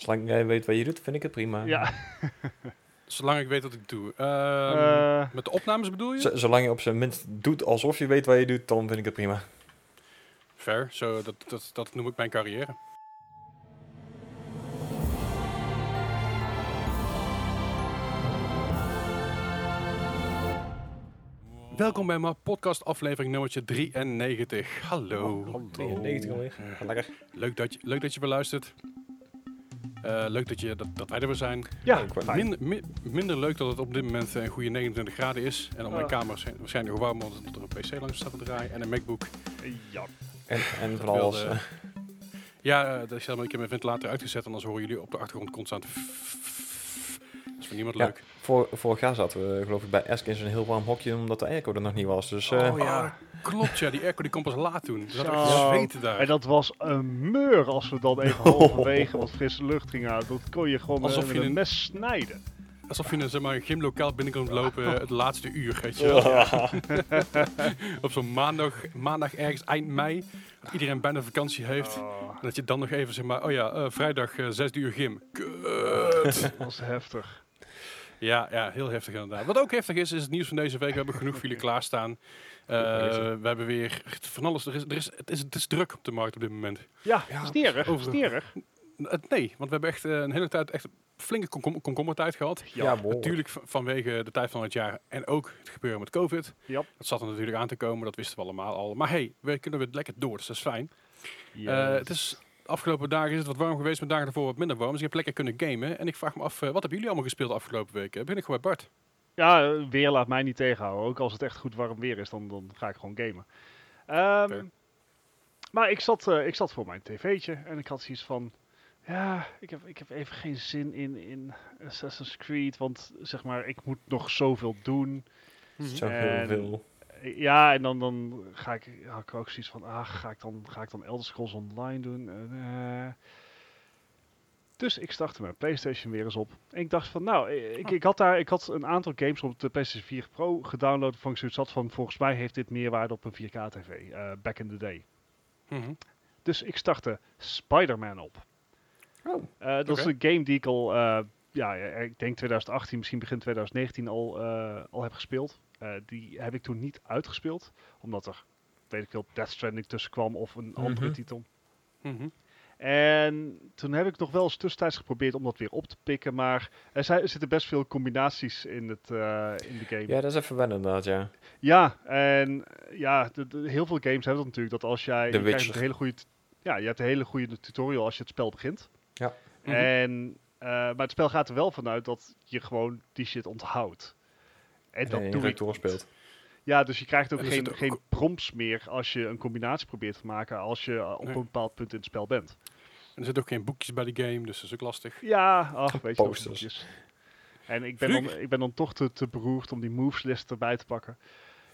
Zolang jij weet wat je doet, vind ik het prima. Ja. Zolang ik weet wat ik doe. Ehm, Eh, met de opnames bedoel je? Zolang je op zijn minst doet alsof je weet wat je doet, dan vind ik het prima. Fair, zo, dat, dat, dat noem ik mijn carrière. Welkom bij mijn podcast aflevering nummertje 93. Hallo. Oh, 93 alweer. Lekker. Leuk dat je, leuk dat je beluistert. Eh, leuk dat, je, dat, dat wij er weer zijn. ja, ik word fijn. Minder, mi- minder leuk dat het op dit moment een goede 29 graden is. En op mijn Ah. kamer zijn waarschijnlijk nog warm omdat er een PC langs staat te draaien. En een MacBook. Ja. En, en van wil alles. de- eh, Ja, uh, ik heb mijn ventilator uitgezet en anders horen jullie op de achtergrond constant. Dat voor niemand Ja. leuk. voor, vorig jaar zaten we geloof ik bij Esk in zo'n heel warm hokje, omdat de airco er nog niet was. Dus eh, oh ja, klopt ja. Die airco die komt pas laat toen. Er zat echt Zo. zweten daar. En dat was een meur als we dan even halverwege wat frisse lucht gingen uit. Dat kon je gewoon Alsof eh, met je een een- mes snijden. Alsof je een, zeg maar, een gymlokaal binnenkomt lopen het laatste uur, weet je wel. Op zo'n maandag, maandag ergens eind mei. Dat iedereen bijna vakantie heeft. Oh, En dat je dan nog even zeg maar, oh ja, eh, vrijdag eh, zes uur gym. Kut. dat was heftig. Ja, ja, heel heftig inderdaad. Wat ook heftig is, is het nieuws van deze week. We hebben genoeg voor jullie klaarstaan. Eh, we hebben weer van alles. Er is, er is, het, is, het is druk op de markt op dit moment. Ja, Ja, erg. Het- nee, want we hebben echt eh, een hele tijd echt flinke komkom- komkommertijd gehad. ja, Ja. Natuurlijk vanwege de tijd van het jaar en ook het gebeuren met COVID. Ja. Dat zat er natuurlijk aan te komen, dat wisten we allemaal al. Maar hey, we kunnen weer lekker door, dus dat is fijn. Yes. Eh, het is, afgelopen dagen is het wat warm geweest, met dagen ervoor wat minder warm. Dus ik heb lekker kunnen gamen. En ik vraag me af, eh, wat hebben jullie allemaal gespeeld de afgelopen weken? Ben ik gewoon bij Bart. Ja, weer laat mij niet tegenhouden. Ook als het echt goed warm weer is, dan, dan ga ik gewoon gamen. Ehm. Maar ik zat, eh, ik zat voor mijn tv'tje en ik had zoiets van... Ja, ik heb, ik heb even geen zin in, in Assassin's Creed, want zeg maar, ik moet nog zoveel doen. Zo Ja, en dan, dan ga ik, had ik ook zoiets van, ah, ga ik dan, ga ik dan Elder Scrolls Online doen? Eh, eh. Dus ik startte mijn PlayStation weer eens op. En ik dacht van, nou, ik, ik, had daar, ik had een aantal games op de PlayStation 4 Pro gedownload. Van ik zoiets had van, volgens mij heeft dit meerwaarde op een 4K-tv, eh, back in the day. Mhm. Dus ik startte Spider-Man op. Oh. Dat is een game die ik al, eh, ja, ik denk 2018, misschien begin 2019 al, al heb gespeeld. Eh, die heb ik toen niet uitgespeeld, omdat er, weet ik veel, Death Stranding tussen kwam of een andere Mhm. titel. Mhm. En toen heb ik nog wel eens tussentijds geprobeerd om dat weer op te pikken, maar er, zijn, er zitten best veel combinaties in, het, eh, in de game. Ja, dat is even wennen inderdaad, ja. Ja, en ja, de, de- heel veel games hebben dat natuurlijk. Dat als jij. Je krijgt Witcher. een hele goede. Ja, je hebt een hele goede tutorial als je het spel begint. Ja. Mhm. En, eh, maar het spel gaat er wel vanuit dat je gewoon die shit onthoudt. En dat En je doe ik. doorspeelt. Ja, dus je krijgt ook En geen, ook- geen prompts meer als je een combinatie probeert te maken als je op Nee. een bepaald punt in het spel bent. En er zitten ook geen boekjes bij de game, dus dat is ook lastig. Ja, ach, weet je wel, Posters. boekjes. En ik ben, dan, ik ben dan toch te, te beroerd om die moveslist erbij te pakken.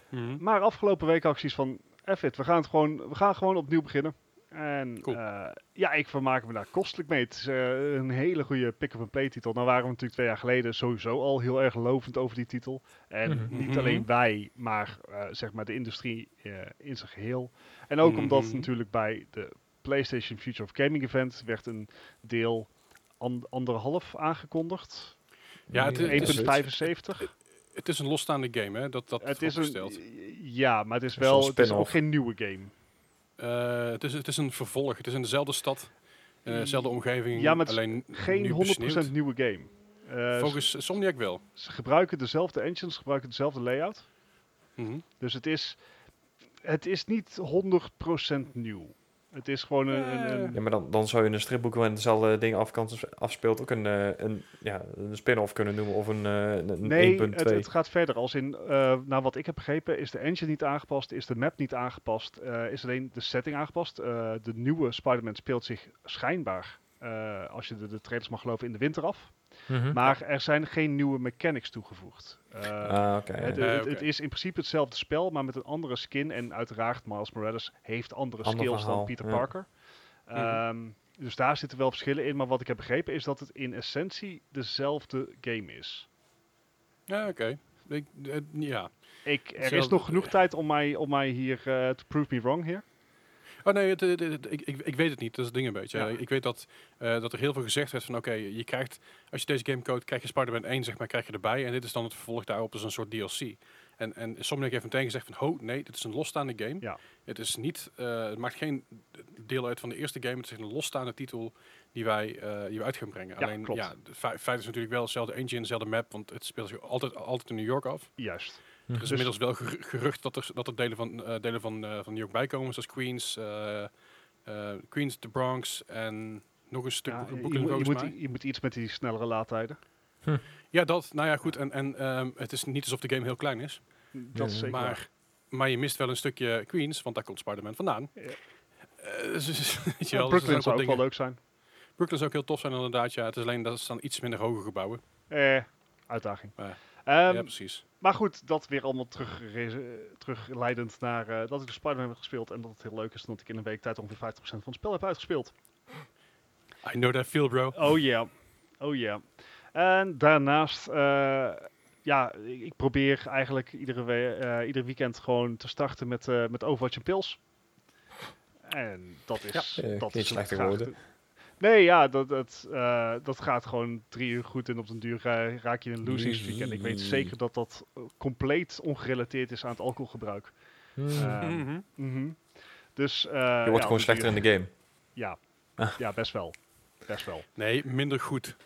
Mhm. Maar afgelopen week had ik zoiets van, F it, we gaan, het gewoon, we gaan gewoon opnieuw beginnen. En Cool. eh, ja, ik vermaak me daar kostelijk mee. Het is eh, een hele goede pick-up-and-play titel. Nou waren we natuurlijk twee jaar geleden sowieso al heel erg lovend over die titel. En Mhm. niet Mhm. alleen wij, maar eh, zeg maar de industrie eh, in zijn geheel. En ook omdat Mhm. natuurlijk bij de PlayStation Future of Gaming Event werd een deel an- anderhalf aangekondigd. Ja, het is- het is- 1.75. Het is een losstaande game, hè? Dat, dat Het is een, ja, maar het is wel, een het is ook geen nieuwe game. Eh, het, is, het is een vervolg. Het is in dezelfde stad, in dezelfde omgeving. Ja, maar het is alleen Geen nu 100% besneeuwd. nieuwe game. Eh, Volgens Somniac wel. ze gebruiken dezelfde engines, ze gebruiken dezelfde layout. Mhm. Dus het is, het is niet 100% nieuw. Het is gewoon een... een, een- Ja, maar dan, dan zou je een stripboek waarin dezelfde dingen afkant afspeelt ook een, eh, een, ja, een spin-off kunnen noemen of een, eh, een nee, 1.2. het, het gaat verder. Als in, eh naar wat ik heb begrepen, is de engine niet aangepast, is de map niet aangepast, is alleen de setting aangepast. De nieuwe Spider-Man speelt zich schijnbaar, als je de, de trailers mag geloven, in de winter af. Mhm. Maar er zijn geen nieuwe mechanics toegevoegd. Eh, Ah, oké. Het, is in principe hetzelfde spel, maar met een andere skin. En uiteraard, Miles Morales heeft andere Ander skills verhaal, dan Peter ja. Parker. Ehm, dus daar zitten wel verschillen in. Maar wat ik heb begrepen is dat het in essentie dezelfde game is. Ja, oké. Ik- eh, Ja. Ik, er is nog genoeg tijd om mij, om mij hier eh te prove me wrong hier. Oh nee, het, het- het- ik, ik, ik weet het niet. Dat is het ding een beetje. Ja. Ik weet dat, eh, dat er heel veel gezegd werd van oké, je krijgt, als je deze game code, krijg je Spider-Man 1 zeg maar, krijg je erbij. En dit is dan het vervolg daarop, dus een soort DLC. En, en Sonic heeft meteen gezegd van, ho, nee, dit is een losstaande game. Ja. Het, is niet, eh, het maakt geen deel uit van de eerste game. Het is een losstaande titel die wij, eh, die we uit gaan brengen. Ja, Alleen, klopt. ja, het fe- feit is natuurlijk wel dezelfde engine, dezelfde map, want het speelt zich altijd, altijd in New York af. Juist. Er is Dus- inmiddels wel geru- gerucht dat er, dat er delen van, eh, delen van, eh, van New York bijkomen, zoals Queens, eh, eh, Queens, de Bronx en nog een stuk Ja, je, Brooklyn moet- je, moet, je moet iets met die snellere laadtijden. Ja, dat. Nou ja, goed. En, en ehm, het is niet alsof de game heel klein is. Dat is zeker waar. Maar, maar je mist wel een stukje Queens, want daar komt Spider-Man vandaan. Ja. Dus- wel, zijn Brooklyn ook zou ook wel leuk zijn. Brooklyn zou ook heel tof zijn inderdaad. Ja, het is alleen dat er staan iets minder hoge gebouwen. Eh, uitdaging. Maar- ja, precies. maar goed, dat weer allemaal terug, terugleidend naar eh, dat ik de Spider-Man heb gespeeld. En dat het heel leuk is dat ik in een week tijd ongeveer 50% van het spel heb uitgespeeld. I know that feel, bro. Oh ja, oh ja. En daarnaast, eh, ja, ik, probeer eigenlijk iedere, we eh, ieder weekend gewoon te starten met, eh met Overwatch en Pils. En dat is... Ja, dat is slechte graag woorden. te- Nee, ja, dat, dat, eh, dat gaat gewoon drie uur goed en op den duur raak je in een losing streak. En ik weet zeker dat dat eh, compleet ongerelateerd is aan het alcoholgebruik. Hmm. Eh, Mhm. Mhm. Dus, eh, je ja, wordt gewoon slechter duur- in de game. Ja, Ah. ja, best wel. Best wel. Nee, minder goed.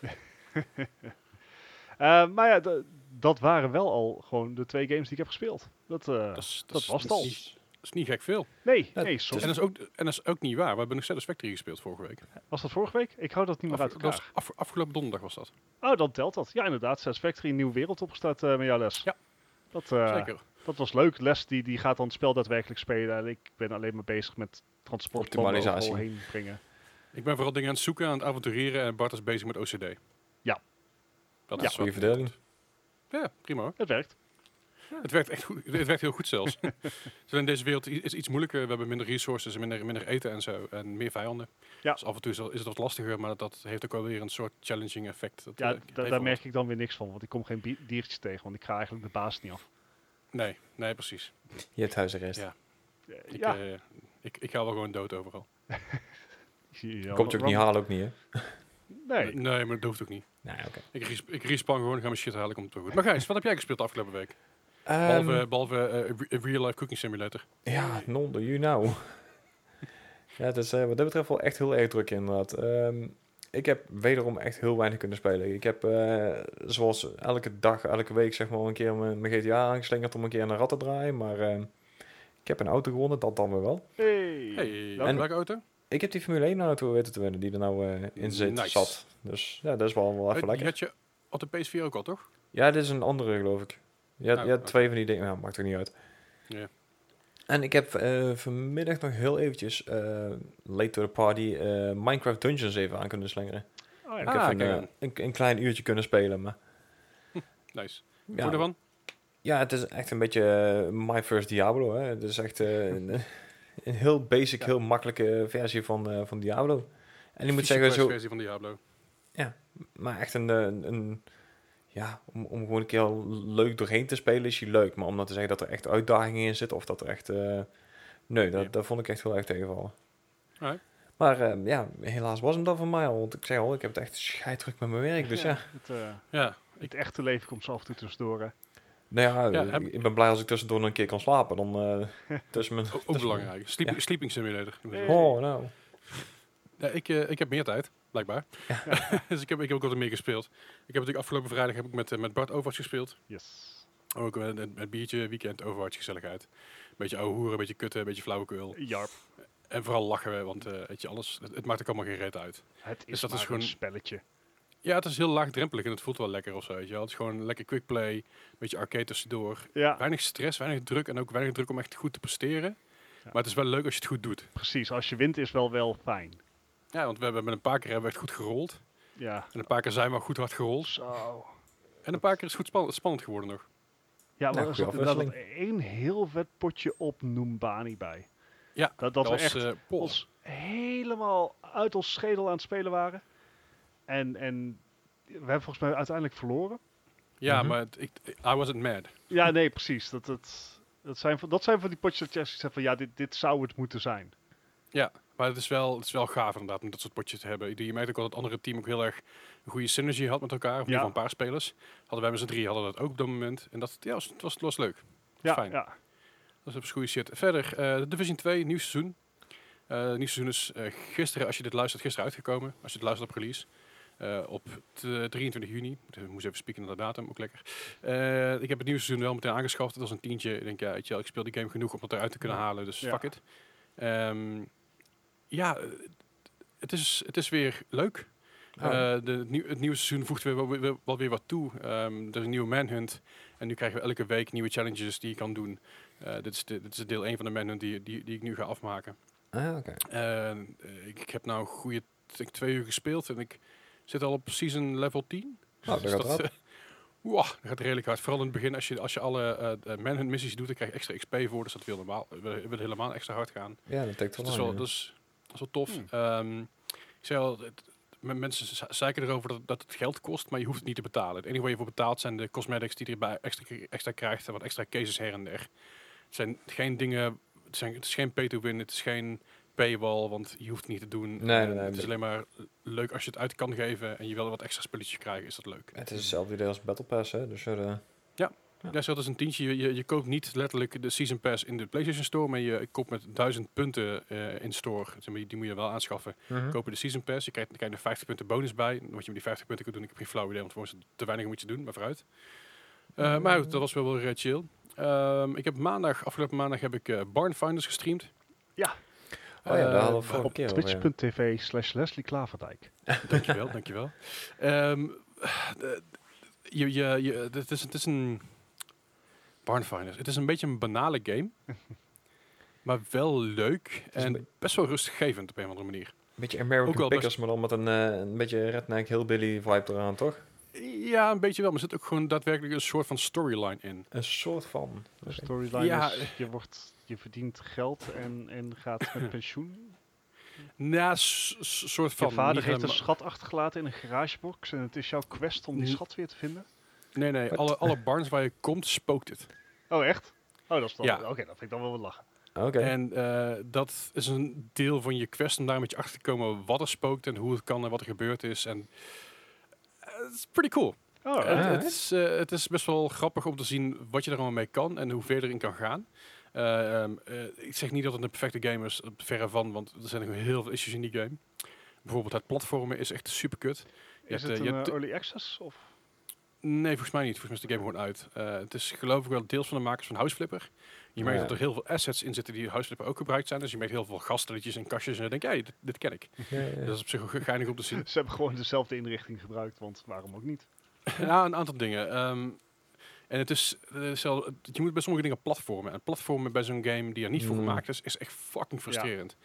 Eh, maar ja, d- dat waren wel al gewoon de twee games die ik heb gespeeld. Dat, eh, Dat, was het al. is Dat is niet gek veel. nee, Ja, nee, En sorry. dat, is ook, en dat is ook niet waar. We hebben nog Satisfactory gespeeld vorige week. Was dat vorige week? Ik hou dat niet meer Af- uit dat elkaar. af- afgelopen donderdag was dat. Oh, dan telt dat. Ja, inderdaad. Satisfactory, een nieuwe wereld opgestart eh, met jouw les. Ja. Dat, eh, Zeker. dat was leuk. Les die, die gaat dan het spel daadwerkelijk spelen. En ik ben alleen maar bezig met overal heen brengen. Ik ben vooral dingen aan het zoeken, aan het avontureren en Bart is bezig met OCD. Ja. Dat Ja. is Goede wat- verdeling. Ja, prima hoor. Het werkt. Het werkt echt goed. Het werkt heel goed zelfs. dus in deze wereld is het iets moeilijker. We hebben minder resources, en minder, minder eten en zo. En meer vijanden. Ja. Dus af en toe is, het- is het wat lastiger, maar dat heeft ook wel weer een soort challenging effect. Dat, Ja, eh, daar wel merk ik dan weer niks van. Want ik kom geen diertjes tegen. Want ik ga eigenlijk de baas niet af. Nee, nee, precies. Je hebt huisarrest. Ja. Eh, Ik, ja. eh, ik, ik ga wel gewoon dood overal. Komt je ook niet halen, ook niet, hè? Nee. Nee, maar dat hoeft ook niet. Nee, oké. Ik, res ik respawn gewoon en ga mijn shit halen, komt het wel goed. Maar Gijs, wat heb jij gespeeld de afgelopen week? Ehm, Behalve, behalve eh, re- Real Life Cooking Simulator. Ja, non do you know. ja, het is eh, wat dat betreft wel echt heel erg druk inderdaad. Ehm, ik heb wederom echt heel weinig kunnen spelen. Ik heb eh, zoals elke dag, elke week zeg maar een keer mijn, mijn GTA aangeslingerd om een keer naar rat te draaien. Maar ehm, ik heb een auto gewonnen, dat dan weer wel. Hey. Hey, Welke? welke auto? Ik heb die Formule 1 auto weten te winnen die er nou eh, in zit, Nice. zat. Dus ja, dat is wel, wel even Die lekker. had je op de PS4 ook al, toch? Ja, dit is een andere geloof ik. Je had, Oh, je had oké. twee van die dingen, ja, maakt er niet uit. Ja. En ik heb eh, vanmiddag nog heel eventjes, eh, late to the party, eh, Minecraft Dungeons even aan kunnen slingeren. Oh, ja. ik Ah, heb een, een, een klein uurtje kunnen spelen, maar Nice. ja, Hoe ervan? ja, het is echt een beetje My First Diablo. Hè. Het is echt een, een heel basic, Ja. heel makkelijke versie van, van Diablo. En ik moet zeggen, zo, versie van Diablo. maar echt een, een- ja, om, om gewoon een keer leuk doorheen te spelen is hij leuk. Maar om dan te zeggen dat er echt uitdagingen in zitten of dat er echt... eh, nee, dat, Ja. dat vond ik echt heel erg tegenvallen. Maar eh, ja, helaas was hem dat van mij al. Want ik zeg al, ik heb het echt scheidruk met mijn werk. Dus ja, Het, eh, Ja, het echte leven komt zo af en toe tussendoor. hè. nou ja, Ja, heb- ik ben blij als ik tussendoor nog een keer kan slapen. Dan eh tussen mijn... ook, ook tussen belangrijk. Sleep, Ja. Sleeping Simulator. Hey. Oh, nou. Ja, ik, ik heb meer tijd, blijkbaar. dus ik heb, ik heb ook wat meer gespeeld. Ik heb natuurlijk afgelopen vrijdag heb ik met, eh, met Bart Overwatch gespeeld. Yes. Ook met een met biertje, weekend, Overwatch, gezelligheid. Beetje ouwe hoeren, beetje kutten, een beetje flauwekul. Jarp. En vooral lachen, we, want eh, weet je, alles, het, het maakt ook allemaal geen reet uit. Het is, Dus dat is gewoon- een spelletje. Ja, het is heel laagdrempelig en het voelt wel lekker of zo. Weet je wel. Het is gewoon lekker quick play, een beetje arcade tussendoor. Ja, Weinig stress, weinig druk en ook weinig druk om echt goed te presteren. Maar het is wel leuk als je het goed doet. precies. Als je wint is wel wel fijn. Ja, want we hebben met een paar keer hebben we echt goed gerold. Ja. En een paar keer zijn we goed hard gerold. Zo. En een paar keer is het goed span- spannend geworden nog. Ja, Nou, maar goeie er zat één heel vet potje op Noombani bij. Ja, Dat, dat, we was, echt eh, ons helemaal uit ons schedel aan het spelen waren. En, en we hebben volgens mij uiteindelijk verloren. Ja, Mhm. maar het, ik, I wasn't mad. Ja, nee, precies. Dat, dat, dat, zijn, van, dat zijn van die potjes dat je hebt van, ja, dit, dit zou het moeten zijn. Maar het is, wel, het is wel gaaf inderdaad om dat soort potjes te hebben. Je merkt ook wel dat het andere team ook heel erg een goede synergy had met elkaar. Of Ja. geval een paar spelers. Hadden wij met z'n drie hadden dat ook op dat moment. En dat ja, was, het, was, het was leuk. Ja, Fijn. ja. Dat is goede shit. Verder, eh, de Division 2, nieuw seizoen. Eh nieuw seizoen is eh, gisteren, als je dit luistert, gisteren uitgekomen. Als je het luistert op release. Op t- 23 juni. Ik moest even spieken naar de datum, ook lekker. Ik heb het nieuwe seizoen wel meteen aangeschaft. Dat was een tientje. Ik denk, ja, weet je wel, ik speel die game genoeg om dat eruit te kunnen halen. Dus Ja. fuck it. Ehm, ja, eh, het is, het is weer leuk. Oh. Eh, de, het, nieuw- het nieuwe seizoen voegt weer weer, wel weer wat toe. Ehm, er is een nieuwe manhunt. En nu krijgen we elke week nieuwe challenges die je kan doen. Eh, dit, is de, dit is deel 1 van de manhunt die, die, die ik nu ga afmaken. Ah, oké. Ik, ik heb nou een goede twee uur gespeeld. En ik zit al op season level 10. Oh, dat gaat rap. eh, wow, dat gaat redelijk hard. Vooral in het begin, als je, als je alle manhunt missies doet, dan krijg je extra XP voor. Dus dat wil, normaal, wil, wil helemaal extra hard gaan. Ja, dat Dus wel dat, ja. Dat, is, wel tof. Hmm. Ehm, ik zei al, het, mensen ze- zeiken erover dat, dat het geld kost, maar je hoeft het niet te betalen. Het enige waar je voor betaalt zijn de cosmetics die je erbij extra, extra krijgt en wat extra cases her en der. Het zijn geen dingen, het, zijn, het is geen pay to win, het is geen paywall, want je hoeft het niet te doen. Nee, En nee, nee, het is alleen maar leuk als je het uit kan geven en je wil wat extra spulletjes krijgen, is dat leuk. Het is hetzelfde idee als Battle Pass, hè. Dus eh, Ja. Ja, zo, dat is een tientje. Je, je, je koopt niet letterlijk de Season Pass in de PlayStation Store, maar je koopt met duizend punten eh, in store. Zeg maar, die moet je wel aanschaffen. mhm. Koop je de Season Pass, je krijgt, dan krijg je er 50 punten bonus bij. Wat je met die 50 punten kunt doen, ik heb geen flauw idee, want voor is het te weinig moet je doen, maar vooruit. Eh, maar goed, dat was wel weer chill. Ehm, ik heb maandag, afgelopen maandag heb ik eh Barn Finders gestreamd. Ja. Oh ja, daar hadden we vorige Op twitch.tv slash Leslie Klaverdijk. Dankjewel, dankjewel. Ehm de- je, je, je, het, is, het is een... Barnfinders. Het is een beetje een banale game. maar wel leuk. een En be- best wel rustgevend op een of andere manier. Een beetje American Ook wel best- Pickers, maar dan met een, eh, een beetje redneck hillbilly vibe eraan, toch? Ja, een beetje wel. Maar er zit ook gewoon daadwerkelijk een soort van storyline in. Een soort van. Oké. storyline Ja. is, je, wordt, je verdient geld en, en gaat met pensioen. Nou, soort van... Je vader heeft een schat achtergelaten in een garagebox en het is jouw quest om die schat weer te vinden. Nee, nee. Wat? Alle, alle barns waar je komt, spookt het. Oh, echt? Oh, dat is dan... Ja. Oké, dat vind ik dan wel wat lachen. Oké. En eh, dat is een deel van je quest om daar een beetje achter te komen wat er spookt en hoe het kan en wat er gebeurd is. En eh, het is pretty cool. Oh, Het- ja, het, is, eh, het is best wel grappig om te zien wat je er allemaal mee kan en hoe ver je erin kan gaan. Eh, ehm, eh, ik zeg niet dat het een perfecte game is, verre van, want er zijn nog heel veel issues in die game. Bijvoorbeeld het platformen is echt super kut. Je is hebt, het eh, je een hebt- eh, early access? Of? Nee, volgens mij niet. Volgens mij is de game gewoon uit. Eh, het is geloof ik wel deels van de makers van Houseflipper. Je merkt Ja. dat er heel veel assets in zitten die Houseflipper ook gebruikt zijn. Dus je merkt heel veel gastelletjes en kastjes. En dan denk je, hey, dit, dit ken ik. Ja, ja. Dat is op zich ook geinig om te zien. Ze hebben gewoon dezelfde inrichting gebruikt, want waarom ook niet? ja, een aantal dingen. Ehm, en het is, het- je moet bij sommige dingen platformen. En platformen bij zo'n game die er niet voor Mm. gemaakt is, is echt fucking frustrerend.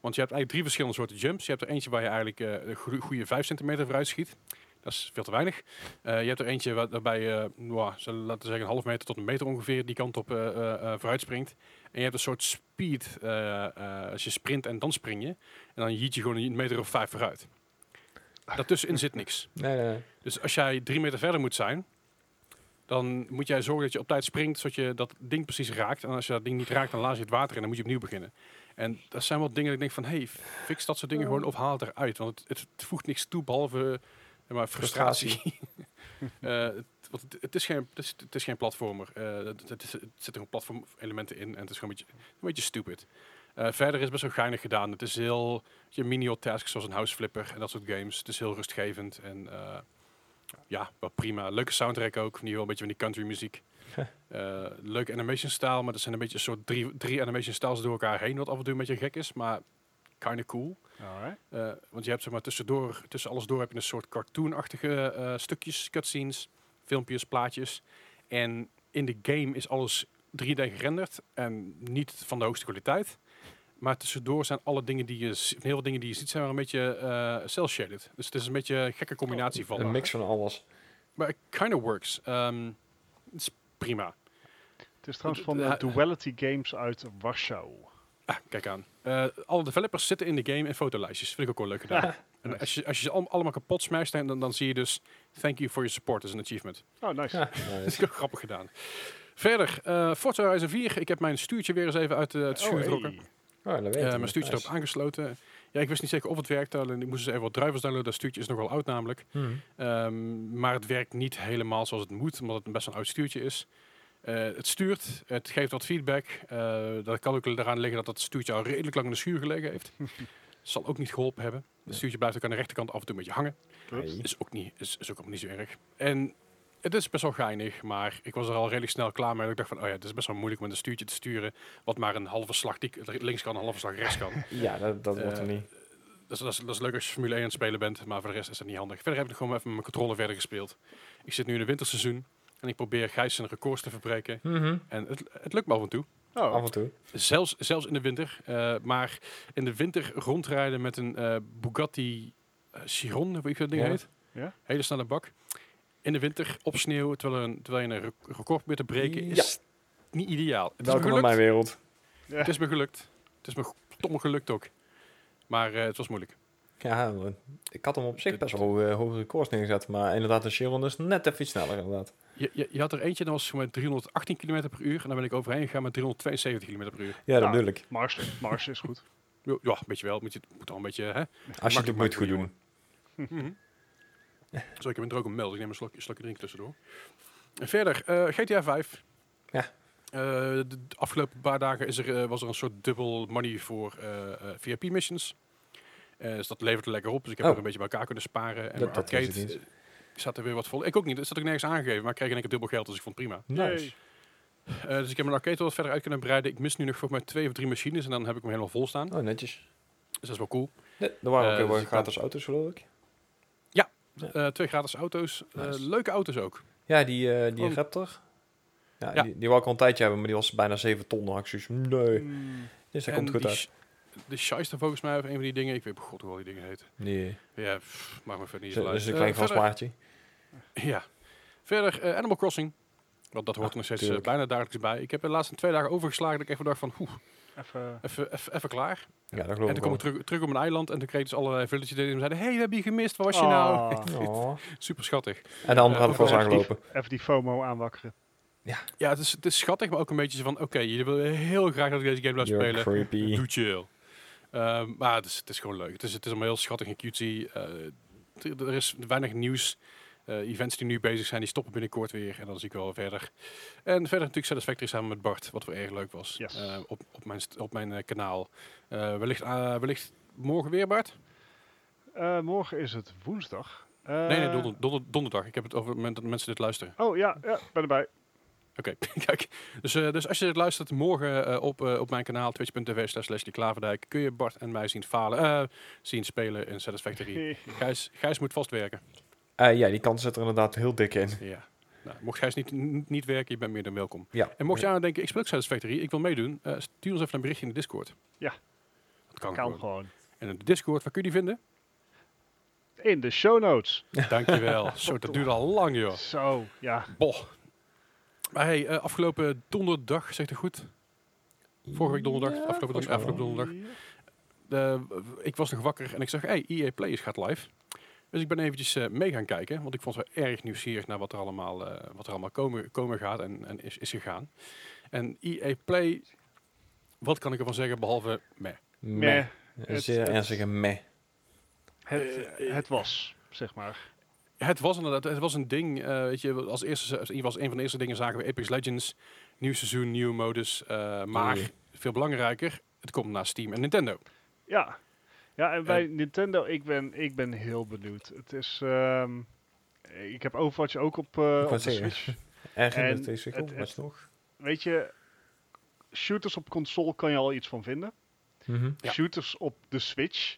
Want je hebt eigenlijk drie verschillende soorten jumps. Je hebt er eentje waar je eigenlijk eh, een goede, goede 5 centimeter vooruit schiet. Dat is veel te weinig. Eh, je hebt er eentje waar- waarbij je, nou, zullen we laten zeggen, een half meter tot een meter ongeveer die kant op eh, eh, eh, vooruit springt. En je hebt een soort speed. eh, eh, als je sprint en dan spring je. En dan jeet je gewoon een meter of vijf vooruit. Daartussenin zit niks. Nee, nee. Dus als jij drie meter verder moet zijn, dan moet jij zorgen dat je op tijd springt, zodat je dat ding precies raakt. En als je dat ding niet raakt, dan laat je het water in en dan moet je opnieuw beginnen. En dat zijn wel dingen dat ik denk van, hey, fix dat soort dingen gewoon of haal het eruit. Want het, het, voegt niks toe, behalve eh, maar frustratie. Eh, het, want het, het is geen, het, is, het is geen platformer. Eh, het, het, is, het zitten gewoon platformelementen in en het is gewoon een beetje, een beetje stupid. Eh, verder is het best wel geinig gedaan. Het is heel je menial tasks zoals een house flipper en dat soort games. Het is heel rustgevend en ja, wel prima. Leuke soundtrack ook, die wel een beetje van die country muziek. Eh, leuke animation style, maar er zijn een beetje een soort drie, drie animation styles door elkaar heen, wat af en toe een beetje gek is, maar kinda cool. Alright. Eh, want je hebt zeg maar tussendoor, tussen alles door heb je een soort cartoonachtige eh, stukjes, cutscenes, filmpjes, plaatjes. En in de game is alles 3D gerenderd en niet van de hoogste kwaliteit. Maar tussendoor zijn alle dingen die je, heel veel dingen die je ziet, zijn wel een beetje eh cel shaded. Dus het is een beetje een gekke combinatie van. Een mix van alles. Maar it kind of works. Ehm, het is prima. Het is trouwens van eh, Duality Games uit Warschau. Ah, kijk aan. Eh, alle developers zitten in de game in fotolijstjes. Vind ik ook wel leuk gedaan. En Nice. als je, als je ze allemaal, allemaal kapot smasht, dan, dan zie je dus thank you for your support as an achievement. Oh, nice. Ja, Dat nice. is ook grappig gedaan. Verder, eh Forza Horizon 4. Ik heb mijn stuurtje weer eens even uit eh, het Oh, schuur hey. getrokken. Oh, dat weet Eh, ik mijn stuurtje Nice. erop aangesloten. Ja, ik wist niet zeker of het werkte. Alleen ik moest dus even wat drivers downloaden. Dat stuurtje is nogal oud namelijk. Mhm. Ehm, maar het werkt niet helemaal zoals het moet, omdat het een best een oud stuurtje is. Eh, het stuurt, het geeft wat feedback. Eh, dat kan ook eraan liggen dat het stuurtje al redelijk lang in de schuur gelegen heeft. Zal ook niet geholpen hebben. Het stuurtje blijft ook aan de rechterkant af en toe een beetje hangen. Klopt. Is ook niet, is, is ook allemaal niet zo erg. En het is best wel geinig, maar ik was er al redelijk snel klaar mee. Ik dacht van, oh ja, het is best wel moeilijk om een stuurtje te sturen. Wat maar een halve slag links kan, een halve slag rechts kan. Ja, dat, dat wordt er Eh, niet. Dat is, dat, is, dat is leuk als je Formule 1 aan het spelen bent, maar voor de rest is dat niet handig. Verder heb ik gewoon even met mijn controller verder gespeeld. Ik zit nu in het winterseizoen en ik probeer Gijs zijn records te verbreken. Mhm. En het, het lukt me af en toe. Oh, Af en toe. Zelfs, zelfs in de winter. Eh, maar in de winter rondrijden met een eh, Bugatti eh, Chiron, hoe ik dat ding Ja. heet. Ja. Hele snelle bak. In de winter op sneeuw, terwijl, een, terwijl je een rec- record probeert te breken, is niet ideaal. Het Welkom in mijn wereld. ja. het is me gelukt. Het is me stom gelukt ook. Maar eh, het was moeilijk. Ja, ik had hem op zich best wel hoge records neergezet. Maar inderdaad, de Chiron is net even iets sneller inderdaad. Je, je, je had er eentje, dat was met 318 km per uur. En dan ben ik overheen gegaan met 372 km per uur. Ja, dat bedoel ik. Mars, Mars is goed. Ja, ja, weet je wel. Moet je, het moet al een beetje, hè? Als je het moet goed makkelijk, doen. Mhm. Zo, ik heb er ook een meld. Ik neem een slokje, slokje drinken tussendoor. En verder, eh, GTA 5. Ja. Eh, de, de afgelopen paar dagen is er, eh, was er een soort dubbel money voor eh, eh, VIP-missions. dus dat levert er lekker op. Dus ik heb Oh. er een beetje bij elkaar kunnen sparen. En Dat- arcade niet. Zat er weer wat vol. Ik ook niet. Dat zat ik nergens aangegeven. Maar ik kreeg in één keer dubbel geld. Dus ik vond het prima. Nice. Eh, dus ik heb mijn arcade wat verder uit kunnen breiden. Ik mis nu nog volgens mij twee of drie machines. En dan heb ik hem helemaal vol staan. Oh, netjes. Dus dat is wel cool. Ja, er waren ook Eh, heel dus gratis auto's, geloof ik. Eh, twee gratis auto's. Eh, Nice. leuke auto's ook. Ja, die, eh, die Oh. Raptor. Ja, Ja. Die, die wou ik al een tijdje hebben, maar die was bijna 7 ton. Dan van, nee. Mm, Dus dat En komt goed uit. De Shyster volgens mij, of een van die dingen. Ik weet god hoe al die dingen heten. Nee, Ja, pff, maakt me verder niet dat is uit. een klein maatje. Ja. Verder eh, Animal Crossing. Want dat hoort Ah, er nog steeds eh, bijna dagelijks bij. Ik heb de laatste twee dagen overgeslagen dat ik even dacht van, oeh, even, even, klaar. Ja, dat geloof En toen kwam ik terug, terug op mijn eiland en toen kreeg ik dus allerlei village die me zeiden, hey, we hebben je gemist, waar was je nou? Ah, Oh. Super schattig. En de andere Eh, had ik wel eens ook wel aangelopen. even die FOMO aanwakkeren. Ja, het is, het is schattig, maar ook een beetje zo van, oké, jullie willen heel graag dat ik deze game blijf You're spelen. creepy. Doe chill. Ehm, maar het is, het is gewoon leuk. Het is, het is allemaal heel schattig en cutesy. Eh, t- er is weinig nieuws. Eh, events die nu bezig zijn, die stoppen binnenkort weer. En dan zie ik wel verder. En verder natuurlijk Satisfactory samen met Bart, wat wel erg leuk was. Yes. Eh, op, op mijn, op mijn eh, kanaal. Wellicht, eh, wellicht morgen weer, Bart? Morgen is het woensdag. Nee, nee, donder, donder- donderdag. Ik heb het over het moment dat mensen dit luisteren. Oh ja, ja, ben erbij. Oké, kijk. Dus, dus als je dit luistert morgen op, op mijn kanaal twitch.tv slash Leslie Klaverdijk kun je Bart en mij zien falen, zien spelen in Satisfactory. Gijs, Gijs moet vast Eh, ja, die kans zit er inderdaad heel dik in. Ja. Nou, mocht Gijs niet, n- niet werken, je bent meer dan welkom. Ja. En mocht je aan denken, ik speel Satisfactory, ik wil meedoen, eh, stuur ons even een berichtje in de Discord. Ja. Dat kan, kan gewoon. gewoon. En in de Discord, waar kun je die vinden? In de show notes. Dankjewel. Zo, dat duurt al lang, joh. Zo, ja. Boh. Maar hey, eh, afgelopen donderdag, zegt het goed? Vorige week donderdag, Ja, afgelopen, mij afgelopen donderdag. Ik was nog wakker en ik zag, hey, EA Play gaat live. Dus ik ben eventjes eh, mee gaan kijken, want ik vond het wel erg nieuwsgierig naar wat er allemaal, eh, wat er allemaal komen, komen gaat en, en is, is gegaan. En EA Play, wat kan ik ervan zeggen behalve meh? Meh. Meh. Een Het- zeer het- ernstige meh. Het, Eh, het was, zeg maar. Het was inderdaad, het was een ding. eh, weet je, als eerste, als, was een van de eerste dingen zagen we Apex Legends, nieuw seizoen, nieuwe modus. eh, maar veel belangrijker, het komt naar Steam en Nintendo. Ja. Ja, en bij Nintendo, ik ben, ik ben heel benieuwd. Het is... ehm, ik heb Overwatch ook op, eh, wou op de. Switch. Erg in En de TCG, het- nog? Weet je, shooters op console kan je al iets van vinden. Ja. Shooters op de Switch,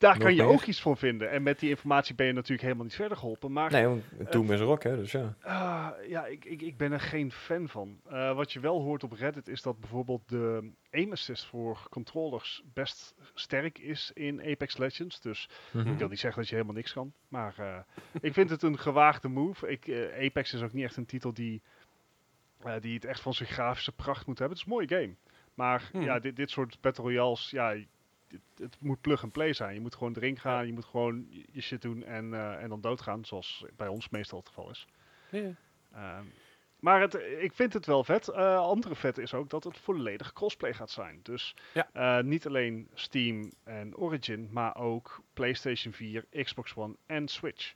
daar kan je ook iets van vinden. En met die informatie ben je natuurlijk helemaal niet verder geholpen. Maar Nee, want Doom is er ook, hè, dus ja. Ah, ja, ik, ik, ik ben er geen fan van. Eh, wat je wel hoort op Reddit is dat bijvoorbeeld de aim assist voor controllers best sterk is in Apex Legends. Dus Mhm. ik wil niet zeggen dat je helemaal niks kan. Maar eh, ik vind het een gewaagde move. Ik, eh, Apex is ook niet echt een titel die, eh, die het echt van zijn grafische pracht moet hebben. Het is een mooie game. Maar Hmm. ja, dit, dit soort Battle Royales, ja, het, het moet plug and play zijn. Je moet gewoon erin gaan, je moet gewoon je- shit doen en, eh, en dan doodgaan. Zoals bij ons meestal het geval is. Ja. Ehm, Maar het, ik vind het wel vet. Eh andere vet is ook dat het volledig crossplay gaat zijn. Dus Ja. eh, niet alleen Steam en Origin, maar ook PlayStation 4, Xbox One en Switch.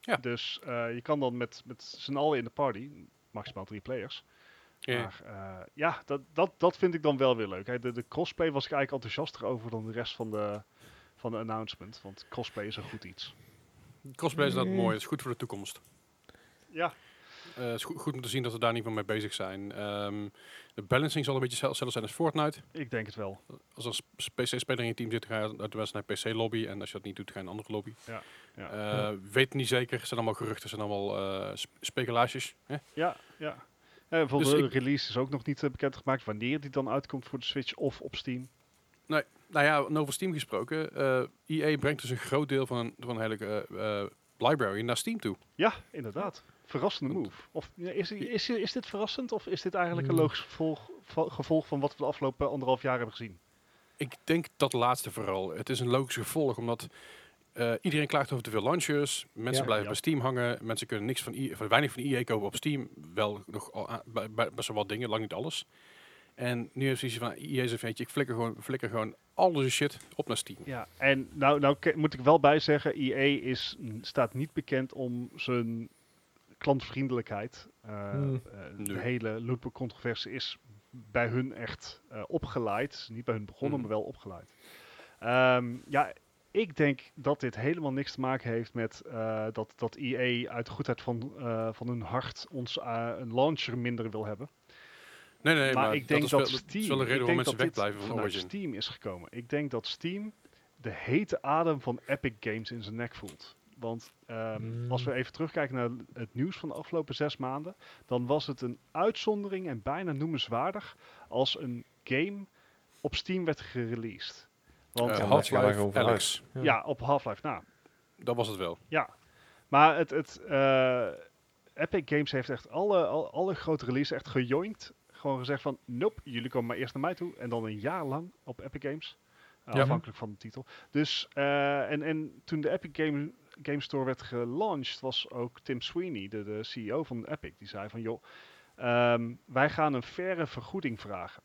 Ja. Dus je kan dan met, met z'n allen in de party, maximaal drie players. Ja. Maar eh, ja, dat, dat, dat vind ik dan wel weer leuk. Hè. De, de crossplay was ik eigenlijk enthousiaster over dan de rest van de, van de announcement. Want crossplay is een goed iets. Crossplay is dat Mm. mooi. Het is goed voor de toekomst. Ja, Eh, het is goed, goed om te zien dat we daar niet meer mee bezig zijn. Ehm, de balancing zal een beetje zel- hetzelfde zijn als Fortnite. ik denk het wel. Als er een PC-speler in je team zit, ga je uiteraard naar PC-lobby. En als je dat niet doet, ga je naar een andere lobby. Ja, ja. Eh, Weet niet zeker. Het zijn allemaal geruchten. Het zijn allemaal eh, sp- speculaties. Hè? Ja, ja. Eh, bijvoorbeeld Dus de release is ook nog niet uh, bekendgemaakt wanneer die dan uitkomt voor de Switch of op Steam. Nou ja, en over Steam gesproken. eh EA brengt dus een groot deel van een, van een hele eh, eh, library naar Steam toe. Ja, inderdaad. Verrassende move. Of is, is, is dit verrassend of is dit eigenlijk een Hmm. logisch gevolg, gevolg van wat we de afgelopen anderhalf jaar hebben gezien? Ik denk dat laatste vooral. Het is een logisch gevolg, omdat eh, iedereen klaagt over te veel launchers. Mensen Ja. blijven Ja. bij Steam hangen. Mensen kunnen niks van, van weinig van EA kopen op Steam. Wel nog al bij- bij- best wel wat dingen, lang niet alles. En nu heeft zoiets van zegt, weet je, ik flikker gewoon, flikker gewoon al deze shit op naar Steam. Ja, en nou, nou moet ik wel bij zeggen, EA is, staat niet bekend om zijn klantvriendelijkheid. Eh, Hmm. eh, de hele lootbook controversie is bij hun echt eh, opgeleid. Niet bij hun begonnen, Mhm. maar wel opgeleid. Ehm, ja, ik denk dat dit helemaal niks te maken heeft met eh, dat, dat EA uit de goedheid van, eh, van hun hart ons eh, een launcher minder wil hebben. Nee, nee, maar, maar, ik denk dat, dat, dat Steam, is wel een ik reden denk waarom mensen dat dit van vanuit. Steam is gekomen. Ik denk dat Steam de hete adem van Epic Games in zijn nek voelt. Want ehm, Mm. als we even terugkijken naar het nieuws van de afgelopen zes maanden, dan was het een uitzondering en bijna noemenswaardig als een game op Steam werd gereleased. Want Eh, Half-Life Alex, Ja. op Half-Life. Nou, dat was het wel. ja. Maar het, het, eh, Epic Games heeft echt alle, al- alle grote releases echt gejoinkt. Gewoon gezegd van, nope, jullie komen maar eerst naar mij toe. En dan een jaar lang op Epic Games. Uh, Ja. Afhankelijk van de titel. Dus, eh, en, en toen de Epic Game, Game Store werd gelaunched, was ook Tim Sweeney, de, de CEO van Epic, die zei van, joh, ehm, wij gaan een faire vergoeding vragen.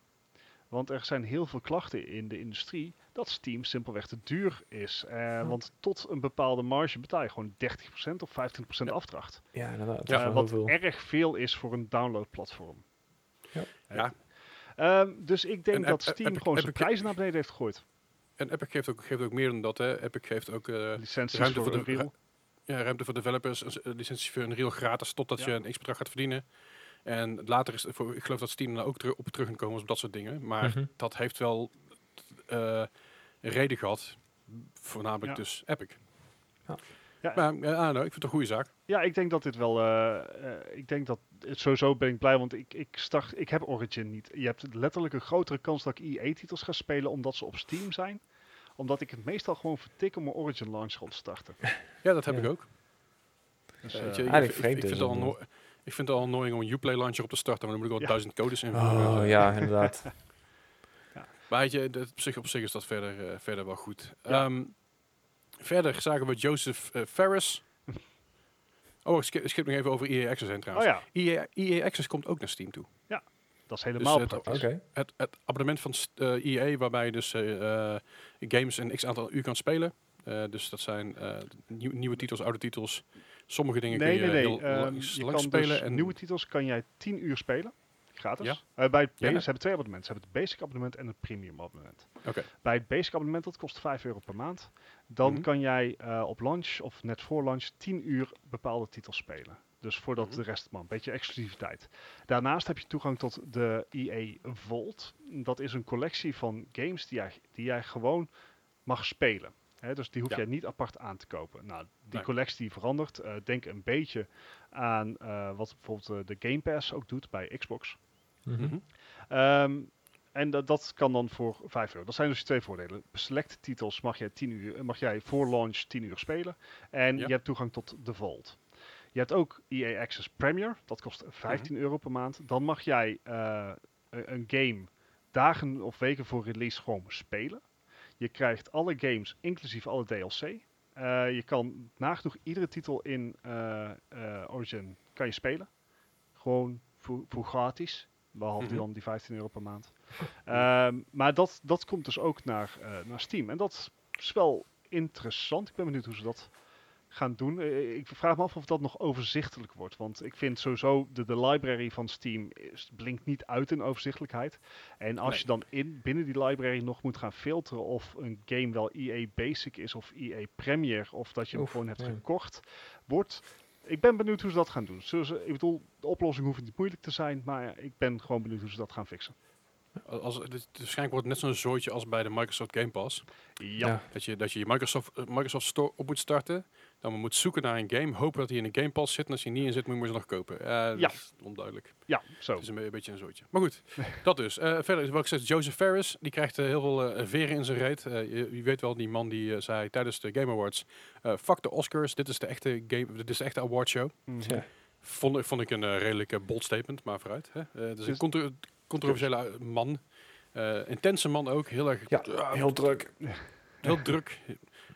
Want er zijn heel veel klachten in de industrie dat Steam simpelweg te duur is. Eh. Want tot een bepaalde marge betaal je gewoon 30% of 25% Ja. afdracht. Ja, inderdaad. Eh, wel wat heel veel. erg veel is voor een downloadplatform. Ja. Ja. Ehm, dus ik denk En dat Steam Epic- gewoon zijn prijzen naar beneden heeft gegooid. En Epic geeft ook, geeft ook meer dan dat. Hè. Epic geeft ook eh, Licenties ruimte voor voor de- Unreal. ja, ruimte voor developers, een s- een licentie voor Unreal gratis totdat Ja. je een x-bedrag gaat verdienen. En later is het voor, ik geloof dat Steam daar ook terug, op terug kan komen op dat soort dingen. Maar Mhm. dat heeft wel eh, een reden gehad. Voornamelijk Ja. dus Epic. Ja. Ja. Maar eh, I don't know, ik vind het een goede zaak. Ja, ik denk dat dit wel. eh, ik denk dat. Het, sowieso ben ik blij, want ik, ik, start, ik heb Origin niet. Je hebt letterlijk een grotere kans dat ik EA-titels ga spelen omdat ze op Steam zijn. Omdat ik het meestal gewoon vertik om mijn Origin launcher op te starten. Ja, dat heb Ja. ik ook. Dus, ik, Eigenlijk ik- ik, vreemd ik vind anno- ik vind het al annoying om een Uplay launcher op te starten, maar dan moet ik wel Ja. duizend codes invullen. Oh, ja, inderdaad. Maar weet je, dat op, zich, op zich is dat verder, eh, verder wel goed. Ja. Ehm, verder zagen we Joseph eh, Ferris. Oh, ik skip, skip nog even over EA Access heen oh trouwens. ja, EA, EA Access komt ook naar Steam toe. dat is helemaal Dus het-. Het, het abonnement van eh, EA, waarbij je dus eh, eh, games een x aantal uur kan spelen. Eh, dus dat zijn eh, nieuw- nieuwe titels, oude titels. Sommige dingen Nee, kun nee, je nee. heel ehm, je kan spelen. dus en nieuwe titels kan jij 10 uur spelen. Gratis. Ja. Eh, bij het Ja. hebben twee abonnementen. Ze hebben het basic abonnement en het premium abonnement. Oké. Bij het basic abonnement, dat kost 5 euro per maand. Dan Mhm. kan jij eh, op launch of net voor launch 10 uur bepaalde titels spelen. Dus voordat Mhm. de rest, man, een beetje exclusiviteit. Daarnaast heb je toegang tot de EA Vault. Dat is een collectie van games die jij, die jij gewoon mag spelen. Hè, dus die hoef Ja. jij niet apart aan te kopen. Nou, die Nee. collectie die verandert. Eh, denk een beetje aan eh, wat bijvoorbeeld eh, de Game Pass ook doet bij Xbox. Mhm. Mhm. Ehm, en dat, dat kan dan voor 5 euro. Dat zijn dus twee voordelen. Select titels mag jij, 10 uur, mag jij voor launch 10 uur spelen. En Ja. je hebt toegang tot de Vault. Je hebt ook EA Access Premier. Dat kost 15 Mhm. euro per maand. Dan mag jij eh, een, een game dagen of weken voor release gewoon spelen. Je krijgt alle games, inclusief alle DLC. Eh, je kan nagenoeg iedere titel in eh, eh, Origin kan je spelen. Gewoon voor, voor gratis. Behalve Mhm. dan die 15 euro per maand. Ehm, maar dat, dat komt dus ook naar, naar Steam. En dat is wel interessant. Ik ben benieuwd hoe ze dat gaan doen. Eh, ik vraag me af of dat nog overzichtelijk wordt. Want ik vind sowieso de, de library van Steam is, blinkt niet uit in overzichtelijkheid. En als Nee. je dan in, binnen die library nog moet gaan filteren of een game wel EA Basic is of EA Premier of dat je hem Oef, gewoon hebt gekocht, wordt. Ik ben benieuwd hoe ze dat gaan doen. Ze, ik bedoel, de oplossing hoeft niet moeilijk te zijn, maar ik ben gewoon benieuwd hoe ze dat gaan fixen. Als, het, het- waarschijnlijk wordt het net zo'n zooitje als bij de Microsoft Game Pass. Ja, Ja. Dat je, dat je je Microsoft, eh, Microsoft Store op moet starten. Dan moet zoeken naar een game. Hopen dat hij in een Game Pass zit. En als hij niet in zit, moet je hem nog kopen. Eh, dat Ja. is onduidelijk. ja zo. Het is een, be- een beetje een zootje. Maar goed, dat dus. Eh, verder is wat ik zeg, Joseph Ferris. Die krijgt eh, heel veel eh, veren in zijn reet. Eh, je, je weet wel, die man die zei tijdens de Game Awards... eh, fuck de Oscars, dit is de echte, game, dit is de echte awardshow. Mhm. Ja. Vond, ik- vond ik een redelijk eh, bold statement, maar vooruit. Hè? Eh, het is een Dus- contro- controversiële man. Eh, intense man ook. Heel erg Ja, ah, heel druk. heel druk.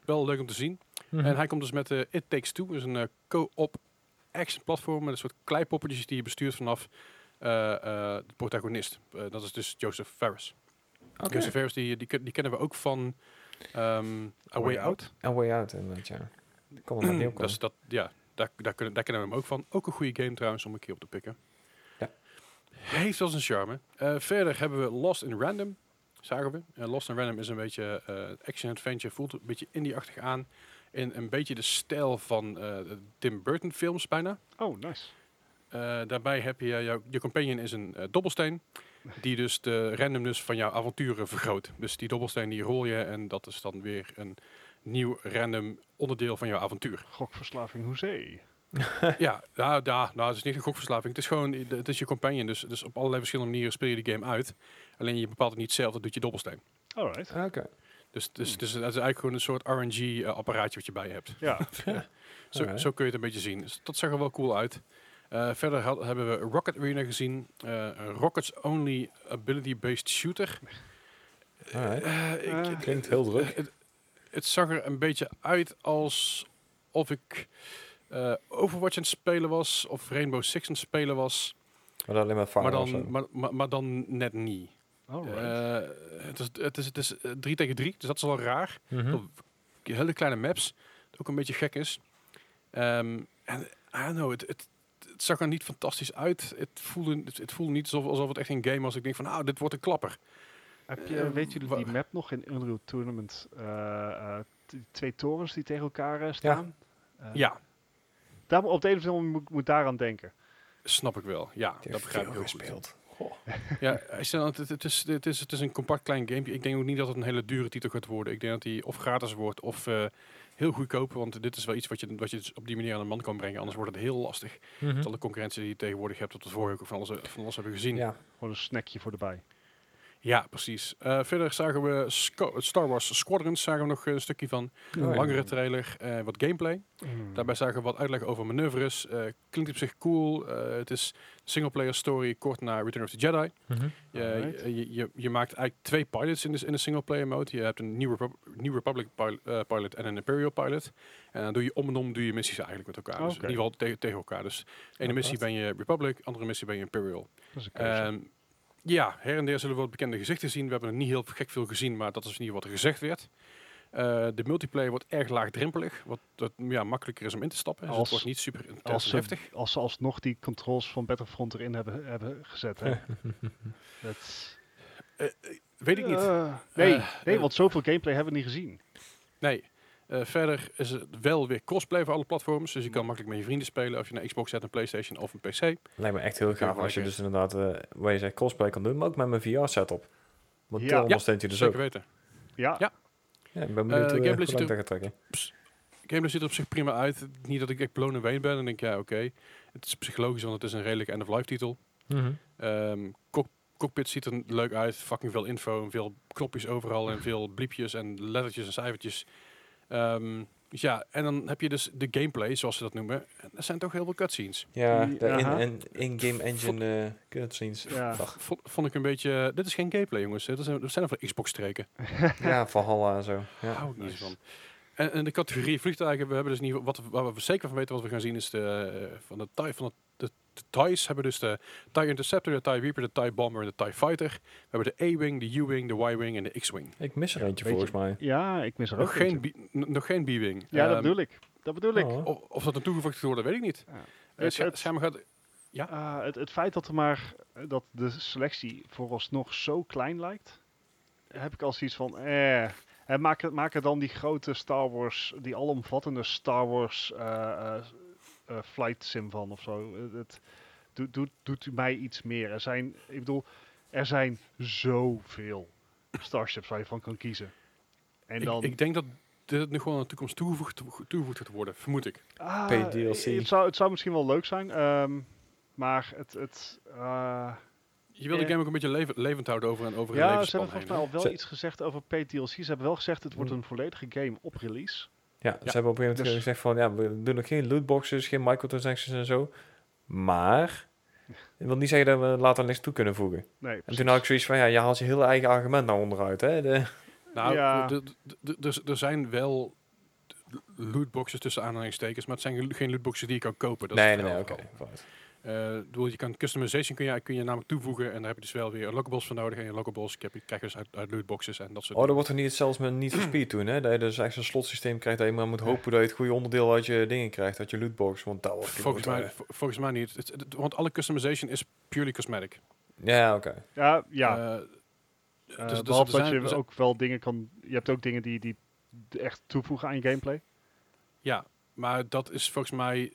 Wel leuk om te zien. Mhm. En hij komt dus met eh, It Takes Two. Dat is een eh, co-op action platform met een soort kleipoppetjes die je bestuurt vanaf eh, eh, de protagonist. Eh, dat is dus Joseph Ferris. Oké. Joseph Ferris die, die, ken- die kennen we ook van ehm, A Way Out. A Way Out inderdaad, ja. Op dat is dat, ja, daar, daar, kunnen, daar kennen we hem ook van. Ook een goede game trouwens om een keer op te pikken. Ja. Heeft wel zijn charme. Eh, verder hebben we Lost in Random. Zagen we. Lost in Random is een beetje eh, action-adventure. Voelt een beetje indie-achtig aan. In een beetje de stijl van eh, de Tim Burton films bijna. Oh, nice. Eh, daarbij heb je jouw je companion is een eh, dobbelsteen. Die dus de randomness van jouw avonturen vergroot. Dus die dobbelsteen die rol je en dat is dan weer een nieuw random onderdeel van jouw avontuur. Gokverslaving hoezee. ja, nou, nou, nou, het is niet een gokverslaving. Het is gewoon, het is je companion. Dus, dus op allerlei verschillende manieren speel je die game uit. Alleen je bepaalt het niet zelf, dat doet je dobbelsteen. Alright. Oké. Dus, dus, dus het is eigenlijk gewoon een soort RNG-apparaatje wat je bij je hebt. Ja. Zo, zo kun je het een beetje zien. Dus dat zag er wel cool uit. Eh, verder had- hebben we Rocket Arena gezien. Eh, een Rockets Only Ability-based shooter. Eh, ik- Eh. Klinkt heel druk. het, het zag er een beetje uit alsof ik eh, Overwatch aan het spelen was. Of Rainbow Six aan het spelen was. Maar dan alleen maar vangen dan, maar, maar, maar dan net niet. Eh, het is, het is, het is eh, 3 tegen 3, dus dat is wel raar. Op hele kleine maps. Dat ook een beetje gek is. Ehm, en I don't know, het, het, het zag er niet fantastisch uit. Het voelde, het, het voelde niet alsof, alsof het echt een game was. Ik denk van, nou, dit wordt een klapper. Heb je, eh, weet jullie wa- die map nog in Unreal Tournament? eh, eh, twee torens die tegen elkaar eh, staan? Eh, Ja, Daar, op de een of andere manier moet, moet daaraan denken. snap ik wel. Ja, Die dat begrijp ik heel goed. gespeeld. Goh. Ja, het, het, is, het, is, het is een compact klein game. Ik denk ook niet dat het een hele dure titel gaat worden. Ik denk dat hij of gratis wordt of eh, heel goedkoop. Want dit is wel iets wat je, wat je dus op die manier aan de man kan brengen. Anders wordt het heel lastig. Met alle concurrentie die je tegenwoordig hebt. Op de vorige ook van alles, van alles hebben gezien. Ja. Gewoon een snackje voor erbij. Ja, precies. Eh, verder zagen we Sco- Star Wars Squadrons, zagen we nog een stukje van. Oh, ja. Langere trailer, eh, wat gameplay. Daarbij zagen we wat uitleg over manoeuvres. Eh, klinkt op zich cool. Eh, het is singleplayer story, kort na Return of the Jedi. Mhm. Je, je, je, je maakt eigenlijk twee pilots in de, in de singleplayer mode. Je hebt een New, Repub- New Republic pil- pilot en een Imperial pilot. En dan doe je om en om doe je missies eigenlijk met elkaar. Dus in ieder geval te- tegen elkaar. Dus ene missie ben je Republic, andere missie ben je Imperial. Dat is een. Ehm, ja, her en der zullen we wat bekende gezichten zien. We hebben er niet heel gek veel gezien, maar dat is in ieder geval wat er gezegd werd. Eh, de multiplayer wordt erg laagdrempelig, wat dat, ja, makkelijker is om in te stappen. Dus Als- het wordt niet super intens als, ze, heftig. als ze alsnog die controls van Battlefront erin hebben, hebben gezet. Hè? Dat, Weet ik niet. Eh, nee, Eh, nee, eh, want zoveel gameplay hebben we niet gezien. Nee. Eh, verder is het wel weer crossplay voor alle platforms. Dus je kan makkelijk met je vrienden spelen of je naar Xbox zet, een Playstation of een PC. Lijkt me echt heel gaaf als je dus inderdaad, eh waar je zegt, cosplay kan doen, maar ook met mijn VR-setup. Want Ja. ondersteunt je dus Zeker ook. weten. Ja, Ja. Ja, ik ben benieuwd Eh, hoe gameplay hoe ziet er- dat gaat trekken. Gameplay ziet er op zich prima uit. Niet dat ik echt blown away ben en denk, ja oké. Het is psychologisch, want het is een redelijk end-of-life titel. Mhm. Ehm, cock- cockpit ziet er leuk uit. Fucking veel info en veel knopjes overal en veel bliepjes en lettertjes en cijfertjes. Ehm, dus ja, en dan heb je dus de gameplay, zoals ze dat noemen. En er zijn toch heel veel cutscenes. Ja, in- en in-game engine eh cutscenes. Ja. Vond, vond ik een beetje... Dit is geen gameplay, jongens. Is een, dat zijn van Xbox-streken. ja, Valhalla en zo. Ja. Hou ik niet van. En, en de categorie vliegtuigen, we hebben dus niet, wat, waar we zeker van weten wat we gaan zien, is de, eh, van de TIE, van de, de, TIE's hebben dus de TIE Interceptor, de TIE Reaper, de TIE Bomber en de TIE Fighter. We hebben de A-Wing, de U-Wing, de Y-Wing en de X-Wing. Ik mis er eentje volgens mij. Ja, ik mis er ook Nog geen, eentje. Nog geen B-Wing. Ja, dat Ehm, bedoel ik. Dat bedoel ik. Oh. Of, of dat een toegevoegd gaat worden, weet ik niet. Ja. Eh, Het- gaat... Ah, het, het feit dat, er maar, dat de selectie vooralsnog zo klein lijkt, heb ik al zoiets van, eh. En maak, er- maak er dan die grote Star Wars, die alomvattende Star Wars eh, eh, eh, flight sim van of zo. Het, het doet, doet, doet u mij iets meer. Er zijn, ik bedoel, er zijn zoveel Starships waar je van kan kiezen. En Ik, dan, ik denk dat dit nu gewoon in de toekomst toegevoegd, toegevoegd gaat worden, vermoed ik. Ah, DLC. Het zou, het zou misschien wel leuk zijn, ehm, maar het, het ah, Je wil de Eh. game ook een beetje leven- levend houden over en over een Ja, ze hebben volgens mij al wel iets gezegd over paid DLC. Ze hebben wel gezegd het wordt Hmm. een volledige game op release. Ja, ze hebben op een gegeven moment Dus- gezegd van, ja, we doen nog geen lootboxes, geen microtransactions en zo. Maar, dat wil niet zeggen dat we later niks toe kunnen voegen. Nee, En toen had ik zoiets van, ja, je haalt je hele eigen argument naar onderuit, hè. De, Nou, Ja. dus er zijn wel lootboxes tussen aanhalingstekens, maar het zijn geen lootboxes die je kan kopen. Dat is nee, het nee, oké. Eh, bedoel, je kan customization kun je, kun je namelijk toevoegen en daar heb je dus wel weer lockables voor nodig. En je lockables heb je, krijg je dus uit, uit lootboxes en dat soort Oh, dingen. wordt er niet zelfs met Need for Speed toen, hè. Dat je dus echt zo'n slotsysteem krijgt dat je maar moet hopen dat je het goede onderdeel uit je dingen krijgt, uit je lootbox. Want dat wordt Volgens mij, vo- volgens mij niet. Het, het- want alle customization is purely cosmetic. Ja, oké. Ja, ja. Eh, eh, dus- dus behalve dat zijn- je zijn- ook wel dingen kan... Je hebt ook dingen die, die echt toevoegen aan je gameplay. Ja, maar dat is volgens mij,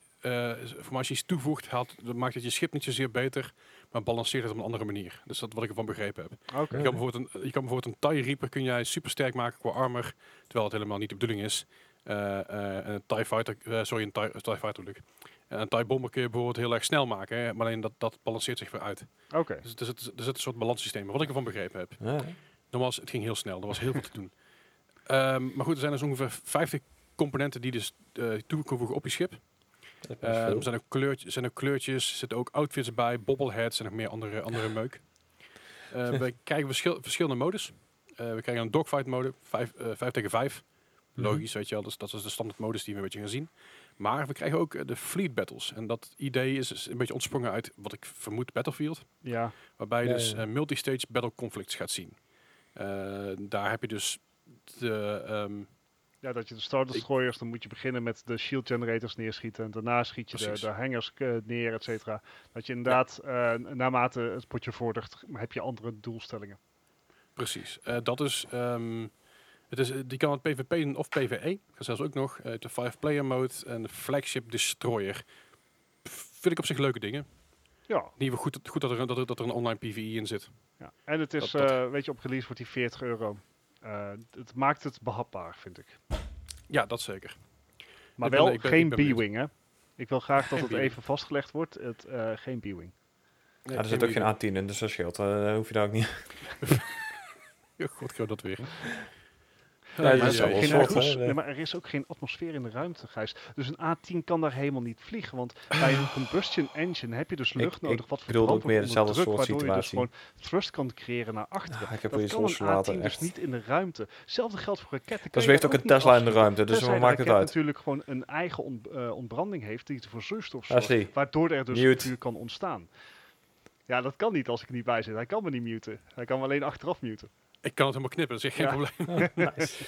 eh, iets toevoegt, haalt, dat maakt het je schip niet zozeer beter, maar balanceert het op een andere manier. Dus dat wat ik ervan begrepen heb. Oké. Je, kan bijvoorbeeld een, je kan bijvoorbeeld een TIE Reaper kun jij super sterk maken qua armor, terwijl het helemaal niet de bedoeling is. Eh, eh, en een TIE Fighter, sorry, een TIE, TIE Fighter een TIE Bomber kun je bijvoorbeeld heel erg snel maken, hè, maar alleen dat, dat balanceert zich weer uit. Oké. Dus er zit, er zit een soort balanssysteem, wat ik ervan begrepen heb. Ja. Nogmaals, het ging heel snel. Er was heel veel te doen. Ehm, maar goed, er zijn dus ongeveer 50 componenten die dus eh toe kunnen voegen op je schip. Ehm, er zijn ook kleurtjes, zijn ook kleurtjes, zitten ook outfits bij, bobbleheads en nog meer andere, andere meuk. Eh, we krijgen verschil, verschillende modus. Eh, we krijgen een dogfight mode, 5 tegen 5. Mhm. Logisch, weet je wel. Dus dat is de standaard modus die we een beetje gaan zien. Maar we krijgen ook eh, de fleet battles. En dat idee is, is een beetje ontsprongen uit wat ik vermoed Battlefield. Ja. Waarbij je Ja, dus ja. eh, multistage battle conflicts gaat zien. Eh, daar heb je dus de... ehm, ja, dat je de Star Destroyers, dan moet je beginnen met de shield generators neerschieten. En daarna schiet je de, de hangers eh, neer, et cetera. Dat je inderdaad, eh, naarmate het potje vordert, heb je andere doelstellingen. Precies. Eh, dat is, ehm, het is, die kan het PvP of PvE. Zelfs ook nog de 5-player mode en de flagship destroyer. Pff, Vind ik op zich leuke dingen. Ja. In ieder geval goed, goed dat, er, dat, er, dat er een online PvE in zit. ja. En het is, Dat- dat- weet je, op release wordt die 40 euro. Eh, het maakt het behapbaar, vind ik. Ja, dat zeker. Maar Ik wel ben- geen. B-Wing, hè? Ik wil graag dat het even vastgelegd wordt. Het, eh, geen B-Wing. Nee, Ja, er zit ook geen idee. A10 in, dus dat scheelt. Eh, hoef je daar ook niet... God, ik dat weer. Ja, is geen soort, nee, maar er is ook geen atmosfeer in de ruimte, Gijs. Dus een A10 kan daar helemaal niet vliegen. Want bij een combustion engine heb je dus lucht Ik- nodig. ik wat bedoelde ook meer dezelfde druk, soort waardoor je dus situatie. gewoon thrust kan creëren naar achteren. Ja, ik heb dat kan een losgelaten. A10 dus Echt. niet in de ruimte. Hetzelfde geldt voor raketten. Dat zweeft ook een Tesla in de ruimte, dus wat maakt het uit? natuurlijk gewoon een eigen eh, ontbranding heeft die voor zuurstof zorgt. waardoor er dus Mute. vuur kan ontstaan. Ja, dat kan niet als ik er niet bij zit. Hij kan me niet muten. Hij kan me alleen achteraf muten. Ik kan het helemaal knippen, dat is echt geen Ja. probleem. Nice.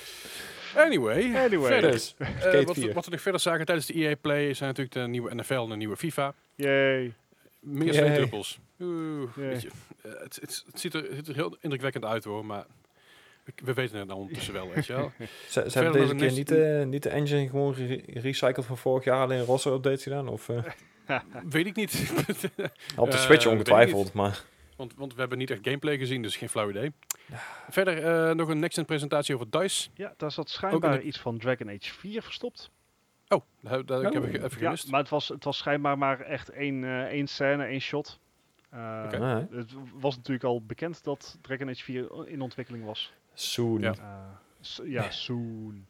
Anyway, Anyway. verder. Dus, Eh, wat, we, 4. wat we nog verder zagen tijdens de EA Play zijn natuurlijk de nieuwe NFL en de nieuwe FIFA. Yay. Meer zweetdruppels. Oeh, Yay. weet je, eh, het, het, het, ziet er, het ziet er heel indrukwekkend uit hoor, maar we, we weten het nou ondertussen wel, weet je wel. Ze, hebben deze keer niet, eh, niet de engine gewoon ge- gerecycled van vorig jaar, alleen rosse updates gedaan? Of, eh, Weet ik niet. op de Switch ongetwijfeld, maar... want, want we hebben niet echt gameplay gezien, dus geen flauw idee. Verder eh, nog een next-gen presentatie over DICE. Ja, daar zat schijnbaar de- iets van Dragon Age 4 verstopt. Oh, ik heb ik Oh. even Ja, gemist. maar het was, het was schijnbaar maar echt één, eh, één scène, één shot. Eh, Oké. Ah, Het was natuurlijk al bekend dat Dragon Age 4 in ontwikkeling was. soon. Ja. Eh, ja, soon.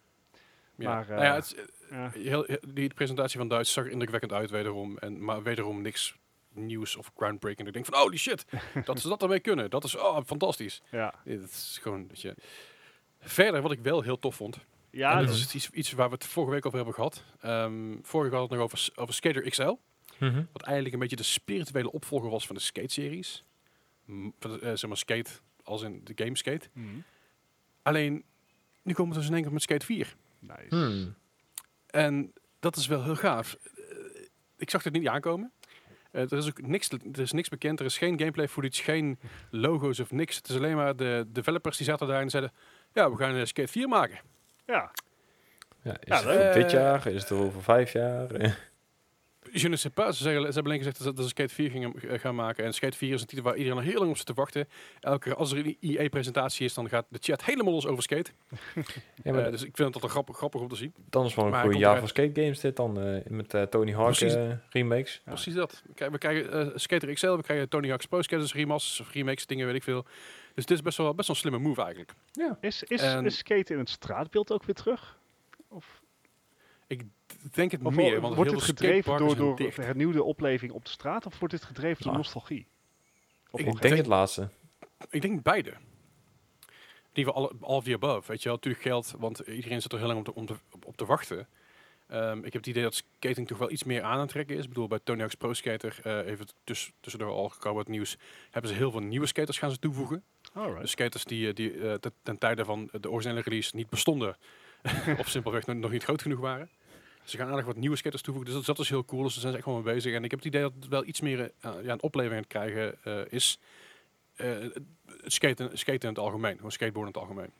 Ja. maar, nou ja, het, heel- die presentatie van Duits zag er indrukwekkend uit wederom. En, maar wederom niks nieuws of groundbreaking. Ik denk van, holy shit, dat ze dat ermee kunnen. Dat is oh, fantastisch. Ja, Het is gewoon, weet je. Verder, wat ik wel heel tof vond. Ja, en dat is iets, iets waar we het vorige week over hebben gehad. Ehm, vorige week hadden we het nog over, over Skater XL. Mhm. Wat eigenlijk een beetje de spirituele opvolger was van de skate-series. Van de, eh, zeg maar skate, als in de game skate. Mhm. Alleen, nu komen we dus in één keer met Skate 4. Nice. Hmm. En dat is wel heel gaaf. Eh, ik zag het niet aankomen. Eh, er, is ook niks, er is niks bekend, er is geen gameplay footage, geen logo's of niks. Het is alleen maar de developers die zaten daar en zeiden... Ja, we gaan een Skate 4 maken. Ja, Ja, is Ja, het dit Eh, jaar? Is het over vijf jaar? Je ne sais pas. Ze, zeggen, ze hebben alleen gezegd dat ze- dat ze Skate 4 gingen eh, gaan maken. En Skate 4 is een titel waar iedereen al heel lang op zit te wachten. Elke keer als er een EA-presentatie is, dan gaat de chat helemaal los over skate. Ja, maar Eh, dus ik vind het altijd grappig, grappig om te zien. dan is het wel een maar goede jaar voor skate games dit dan. eh, met Tony Hawk Precies. remakes. Ja. Precies dat. We krijgen, we krijgen eh, Skater XL, we krijgen Tony Hawk's Pro Skaters remasters of remakes, dingen weet ik veel. Dus dit is best wel, best wel een slimme move eigenlijk. Ja. is, is, En- is skate in het straatbeeld ook weer terug? Of, Ik denk het of meer, want wordt de gedreven door, door dicht. hernieuwde opleving op de straat? Of wordt dit gedreven door Ah. nostalgie? Of Ik denk het laatste. Ik denk beide. In ieder geval all, all of the above. Weet je wel, natuurlijk geld, want iedereen zit er heel lang om te, om te, op, te wachten. Ehm, ik heb het idee dat skating toch wel iets meer aan het trekken is. Ik bedoel, bij Tony Hawk's Pro Skater, eh, even tuss tussendoor al gekomen het nieuws, hebben ze heel veel nieuwe skaters gaan ze toevoegen. Alright. Dus skaters die, eh, die eh, ten, tijde van de originele release niet bestonden, of simpelweg nog niet groot genoeg waren. Ze gaan aardig wat nieuwe skaters toevoegen, dus dat, dat is heel cool. Dus daar zijn ze echt gewoon mee bezig. En ik heb het idee dat het wel iets meer eh, ja, een opleving aan het krijgen eh, is. eh, het skaten, skaten in het algemeen, gewoon skateboarden in het algemeen.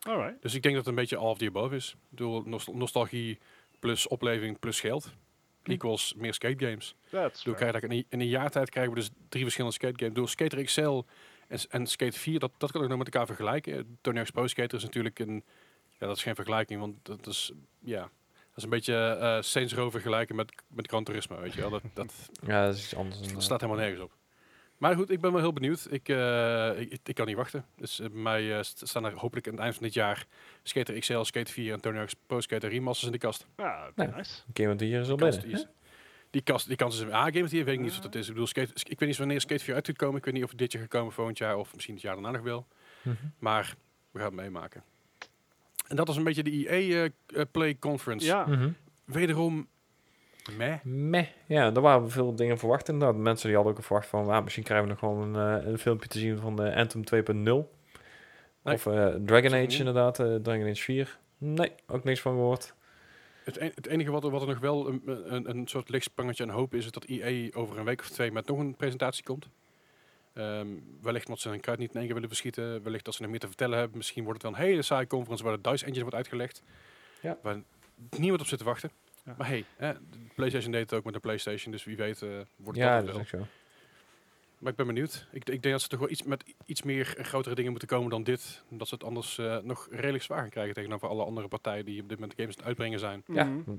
Alright. Dus ik denk dat het een beetje all of the above is. Ik bedoel, nost- nostalgie plus opleving plus geld. Equals meer skate games. That's krijg je in, een- in een jaar tijd krijgen we dus drie verschillende skate games. Door Skater XL en, en Skate 4, dat, dat kan ik nog met elkaar vergelijken. Tony Hawk's Pro Skater is natuurlijk een... Ja, dat is geen vergelijking, want dat is... Ja, is een beetje eh Saints Row vergelijken met, met Gran Turismo, weet je wel. Dat, dat, Ja, dat is iets anders. dat staat helemaal nergens op. Maar goed, ik ben wel heel benieuwd. Ik, eh, ik, ik kan niet wachten. Dus bij mij eh, st- staan er hopelijk aan het eind van dit jaar Skater XL, Skate 4 en Tony Hawk's Pro Skater remasters in de kast. Ja, Ja. nice. Een keer met hier is al Die kast binnen. Die kast, die kans is een A-game hier, weet ik niet wat het is. Ik bedoel, skate, ik weet niet wanneer Skate 4 uit gaat komen. Ik weet niet of het dit jaar gaat komen, volgend jaar, of misschien het jaar daarna nog wel. Mhm. Maar we gaan het meemaken. En dat was een beetje de EA eh, eh, Play Conference. Ja, Mhm. Wederom, meh. Meh. Ja, daar waren we veel dingen verwacht inderdaad. Mensen die hadden ook verwacht van, ah, misschien krijgen we nog gewoon een, eh, een filmpje te zien van de Anthem 2.0. Nee. Of eh, Dragon Sorry. Age inderdaad, eh, Dragon Age 4. Nee, ook niks van gehoord. Het, en- het enige wat er, wat er nog wel een, een, een soort lichtsprangetje aan hoop is, is dat EA over een week of twee met nog een presentatie komt. Ehm, wellicht omdat ze hun kruid niet in één keer willen verschieten. Wellicht dat ze nog meer te vertellen hebben. Misschien wordt het wel een hele saaie conference waar de DICE engine wordt uitgelegd. Ja. Waar niemand op zit te wachten. Ja. Maar hey, hè, de PlayStation deed het ook met de PlayStation. Dus wie weet eh, wordt het Ja, altijd dat is wel. ook zo. Maar ik ben benieuwd. Ik, ik denk dat ze toch wel iets met iets meer en grotere dingen moeten komen dan dit. Dat ze het anders eh, nog redelijk zwaar gaan krijgen tegenover alle andere partijen die op dit moment games aan het uitbrengen zijn. Ja, Mhm.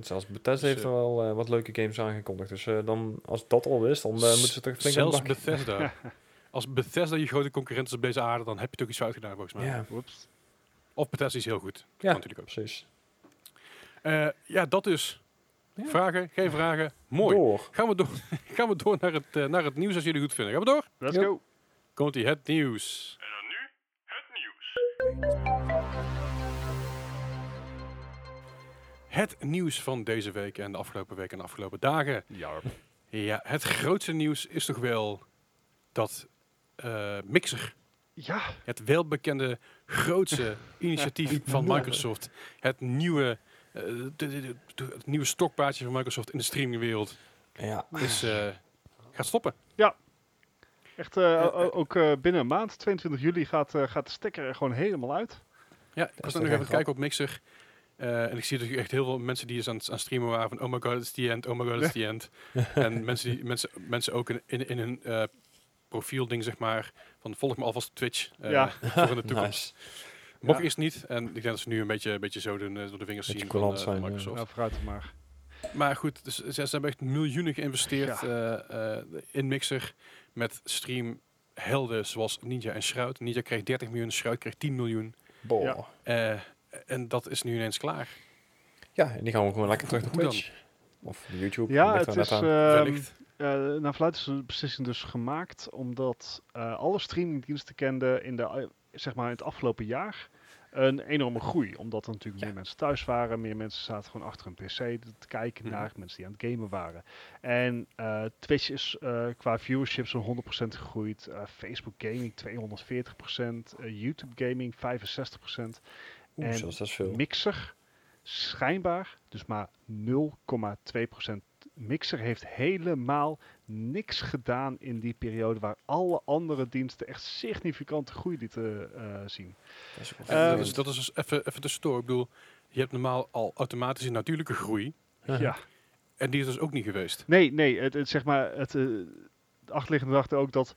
Zelfs Bethesda Dus, heeft eh, er wel eh, wat leuke games aangekondigd. Dus eh, dan, als dat al is, dan moeten ze toch flink Zelfs. Bethesda. Als Bethesda je grote concurrent is op deze aarde, dan heb je toch iets fout gedaan volgens mij. Ja, Whoops. Of Bethesda is heel goed. ja Kan natuurlijk ook. precies. Eh, ja, dat dus. Ja. Vragen, geen vragen. Mooi. Door. Gaan we door, gaan we door naar, het, naar het nieuws als jullie het goed vinden. Gaan we door? Let's Yep. go. Komt ie, het nieuws. Het nieuws van deze week en de afgelopen week en de afgelopen dagen. Ja. Ja, het grootste nieuws is toch wel dat eh, Mixer, Ja, het welbekende grootste initiatief van Microsoft, het nieuwe, eh, de- de- de- de- het nieuwe stokpaardje van Microsoft in de streamingwereld, Ja. is, eh, gaat stoppen. echt eh, o- o- ook eh, binnen een maand, 22 juli, gaat, eh, gaat de stekker er gewoon helemaal uit. Ja, ik was nog even kijken op Mixer. Eh, en ik zie natuurlijk echt heel veel mensen die eens aan, het- aan streamen waren van oh my god, it's the end, oh my god, it's the end. en mensen, die, mensen, mensen ook in, in, in hun eh profielding, zeg maar, van volg me alvast op Twitch eh, Ja. voor in de toekomst. Nice. Mocht Ja. eerst niet. En ik denk dat ze nu een beetje, een beetje zo doen, eh, door de vingers Beetje zien van, coulant eh, zijn, van ja. Microsoft. Nou, vooruit maar. Maar goed, dus ze, ze hebben echt miljoenen geïnvesteerd eh, eh, in Mixer met streamhelden zoals Ninja en Shroud. Ninja kreeg 30 miljoen, Shroud kreeg 10 miljoen. Boah. Ja. Ja. En dat is nu ineens klaar. en die gaan we gewoon lekker terug naar? Twitch. Of YouTube. Ja, het is, naar verluidt is de beslissing dus gemaakt omdat eh, alle streamingdiensten kenden in, de, zeg maar in het afgelopen jaar een enorme groei. Omdat er natuurlijk Ja. meer mensen thuis waren. Meer mensen zaten gewoon achter een pc te kijken Mhm. naar mensen die aan het gamen waren. En eh, Twitch is eh, qua viewership zo'n 100% gegroeid. Eh, Facebook Gaming 240%. eh, YouTube Gaming 65%. Oeh, En zelfs dat is veel. Mixer schijnbaar dus maar 0,2%. Mixer heeft helemaal niks gedaan in die periode waar alle andere diensten echt significante groei lieten eh, zien. Dat is dat, is, dat is dus even, even tussendoor. Ik bedoel, je hebt normaal al automatisch een natuurlijke groei. Ja. Ja. En die is dus ook niet geweest. Nee, nee, het, het, zeg maar, het de achterliggende gedachte ook dat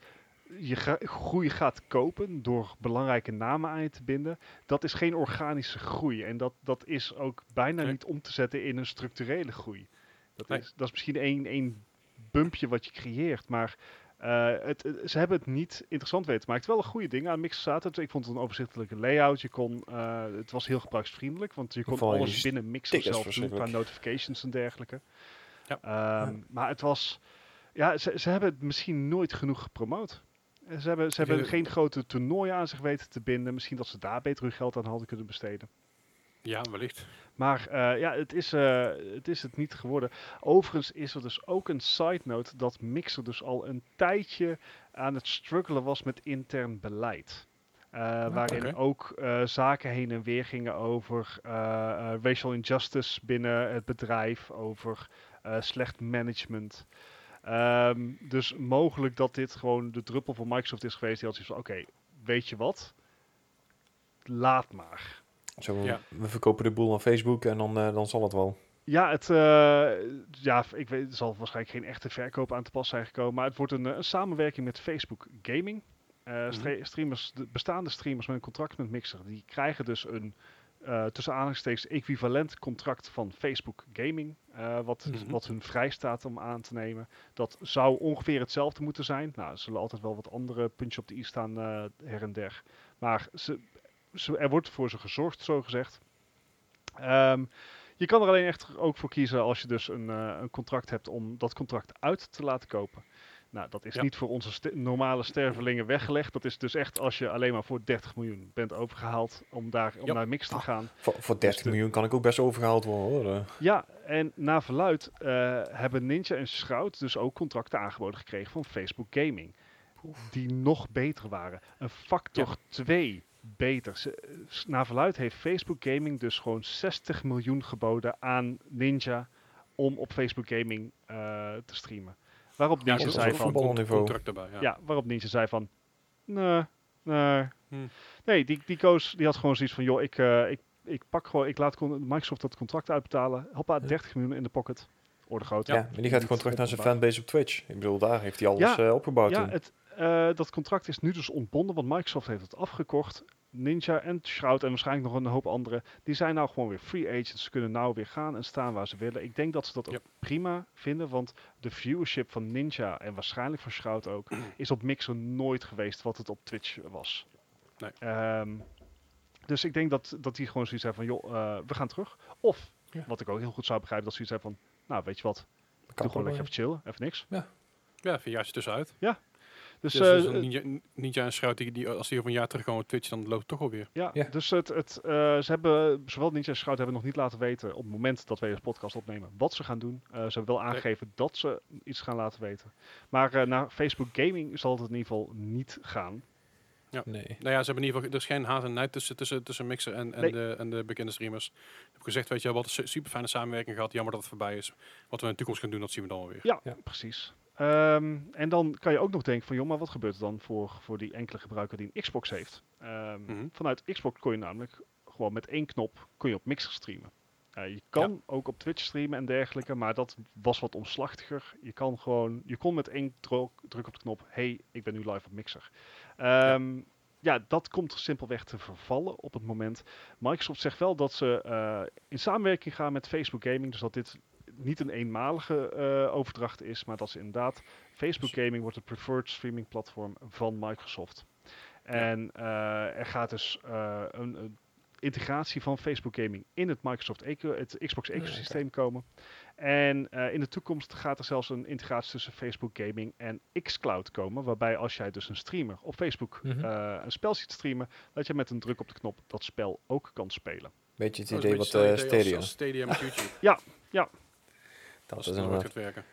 je ga- groei gaat kopen door belangrijke namen aan je te binden. Dat is geen organische groei. En dat, dat is ook bijna Nee. niet om te zetten in een structurele groei. Dat, Nee. is, dat is misschien één, één bumpje wat je creëert. Maar eh, het, het- ze hebben het niet interessant weten te maken. Het wel een goede ding aan Mixer zaten. Dus ik vond het een overzichtelijke layout. Je kon, eh, het was heel gebruiksvriendelijk. Want je kon alles binnen Mixer zelf doen qua notifications en dergelijke. Ja. Ehm, Maar het was... Ja, ze, ze hebben het misschien nooit genoeg gepromoot. Eh, Ze hebben, ze hebben geen grote toernooien aan zich weten te binden. Misschien dat ze daar beter hun geld aan hadden kunnen besteden. Ja, wellicht. Maar eh, ja, het is, eh, het is het niet geworden. Overigens is er dus ook een side note dat Mixer dus al een tijdje aan het struggelen was met intern beleid. Eh, waarin ook zaken heen en weer gingen over racial injustice binnen het bedrijf, over slecht management. Ehm, dus mogelijk dat dit gewoon de druppel van Microsoft is geweest. Die had zoiets van, oké, weet je wat? Laat maar. Zo, Ja. We verkopen de boel aan Facebook en dan, eh, dan zal het wel. Ja, het, eh, ja, ik weet, er zal waarschijnlijk geen echte verkoop aan te pas zijn gekomen. Maar het wordt een, eh, een samenwerking met Facebook Gaming. Eh, stre- streamers, de bestaande streamers met een contract met Mixer, die krijgen dus een eh tussen aanhalingstekens equivalent contract van Facebook Gaming. eh, wat, Mhm. wat hun vrij staat om aan te nemen. Dat zou ongeveer hetzelfde moeten zijn. Nou, er zullen altijd wel wat andere puntjes op de i staan eh, her en der. Maar ze, ze, er wordt voor ze gezorgd, zo gezegd. Ehm, je kan er alleen echt ook voor kiezen als je dus een, een contract hebt om dat contract uit te laten kopen. Nou, dat is Ja. niet voor onze normale stervelingen weggelegd. Dat is dus echt als je alleen maar voor 30 miljoen bent overgehaald om, daar, om Ja. naar Mix te Ah. gaan. Voor, voor 30 de- miljoen kan ik ook best overgehaald worden hoor. Eh, Ja, en na verluid eh, hebben Ninja en Schrout dus ook contracten aangeboden gekregen van Facebook Gaming. Die nog beter waren. Een factor 2 beter. Ze, s- naar verluid heeft Facebook Gaming dus gewoon 60 miljoen geboden aan Ninja om op Facebook Gaming eh, te streamen. Waarop Ja, Ninja is zei van... contract erbij. Ja. Ja, waarop Ninja zei van... Nee, nee. Hmm. Nee, die, die koos, die had gewoon zoiets van... joh, ik, eh, ik, ik pak gewoon... Ik laat Microsoft dat contract uitbetalen. Hoppa, 30 miljoen in de pocket. Orde groot. Ja, maar die gaat gewoon terug naar zijn fanbase op Twitch. Ik bedoel, daar heeft hij alles Ja, eh, opgebouwd Ja, toen. het, eh, dat contract is nu dus ontbonden, want Microsoft heeft het afgekocht. Ninja en Shroud en waarschijnlijk nog een hoop anderen, die zijn nou gewoon weer free agents. Ze kunnen nou weer gaan en staan waar ze willen. Ik denk dat ze dat ook Ja. prima vinden, want de viewership van Ninja en waarschijnlijk van Shroud ook, is op Mixer nooit geweest wat het op Twitch was. Nee. Ehm, dus ik denk dat, dat die gewoon zoiets hebben van, joh, eh, we gaan terug. Of, Ja. wat ik ook heel goed zou begrijpen, dat ze zoiets hebben van, nou weet je wat, Kan doe gewoon lekker even chillen, even niks. Ja, even een jaartje tussenuit. Dus, Dus, eh, dus een ninja, ninja en Schrout, die, die, als die over een jaar terugkomen op Twitch, dan loopt het toch alweer. Ja, Ja. dus het, het, eh, ze hebben, zowel Ninja als Scout hebben nog niet laten weten op het moment dat wij deze podcast opnemen wat ze gaan doen. Eh, ze hebben wel aangegeven dat ze iets gaan laten weten. Maar eh, naar Facebook Gaming zal het in ieder geval niet gaan. Nee. Nou ja, ze hebben in ieder geval, er is geen haat en nijd tussen, tussen, tussen Mixer en, en, Nee. de, en de bekende streamers. Ik heb gezegd, weet je wel, wat een super fijne samenwerking gehad. Jammer dat het voorbij is. Wat we in de toekomst gaan doen, dat zien we dan wel weer. Ja, Ja. precies. Ehm, en dan kan je ook nog denken van, joh, maar wat gebeurt er dan voor, voor die enkele gebruiker die een Xbox heeft? Ehm, Mhm. Vanuit Xbox kon je namelijk gewoon met één knop kon je op Mixer streamen. Je kan ook op Twitch streamen en dergelijke, maar dat was wat omslachtiger. Je kan gewoon, je kon met één druk, druk op de knop, hey, ik ben nu live op Mixer. Ehm, ja. dat komt simpelweg te vervallen op het moment. Microsoft zegt wel dat ze eh, in samenwerking gaan met Facebook Gaming, dus dat dit niet een eenmalige eh, overdracht is, maar dat ze inderdaad Facebook Gaming wordt het preferred streaming platform van Microsoft. En eh, er gaat dus eh, een, een integratie van Facebook Gaming in het Microsoft eco, het Xbox Ja, ecosysteem komen. En eh, in de toekomst gaat er zelfs een integratie tussen Facebook Gaming en xCloud komen. Waarbij als jij dus een streamer op Facebook Mhm. eh, een spel ziet streamen, dat je met een druk op de knop dat spel ook kan spelen. Beetje het is een idee wat eh als- Stadia. als Stadia met YouTube. Dat Als is inderdaad. gaat werken.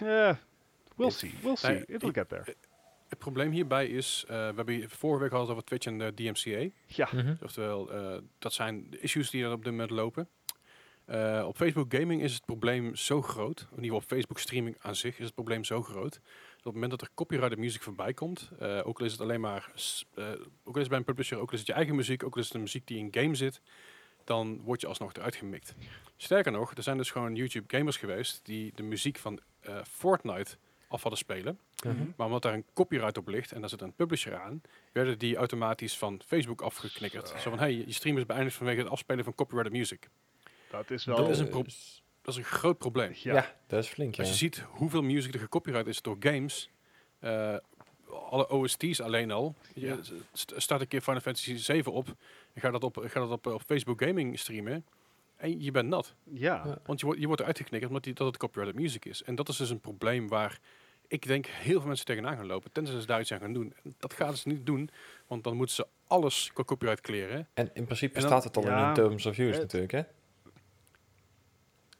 Eh, we'll see, we'll see. Nee, It will ik- get there. Het probleem hierbij is, eh, we hebben vorige week gehad over Twitch en de DMCA. Ja, Mhm. Oftewel, eh, dat zijn de issues die er op dit moment lopen. Eh, op Facebook Gaming is het probleem zo groot, in ieder geval op Facebook Streaming aan zich is het probleem zo groot, dat op het moment dat er copyrighted muziek voorbij komt, eh, ook al is het alleen maar, eh, ook al is het bij een publisher, ook al is het je eigen muziek, ook al is het de muziek die in game zit, dan word je alsnog eruit gemikt. Sterker nog, er zijn dus gewoon YouTube gamers geweest die de muziek van eh, Fortnite af hadden spelen. Mhm. Maar omdat daar een copyright op ligt en daar zit een publisher aan, werden die automatisch van Facebook afgeknikkerd. Zo, van, hey, je stream is beëindigd vanwege het afspelen van copyrighted music. dat is wel... Dat is een pro- Dat is een groot probleem. ja. Ja. dat is flink, ja. Als je ziet hoeveel music er gecopyright is door games, eh, alle OST's alleen al, je Ja. st- start een keer Final Fantasy 7 op, ga dat op, ga dat op, op Facebook Gaming streamen, en je bent nat. Ja. Ja. Want je wordt, je wordt eruit geknikkerd omdat die, dat het copyrighted music is. En dat is dus een probleem waar ik denk heel veel mensen tegenaan gaan lopen. Tenzij ze daar iets aan gaan doen. En dat gaan ze niet doen, want dan moeten ze alles qua copyright kleren. En in principe En dan- staat het al in Ja, terms of use het- natuurlijk, hè?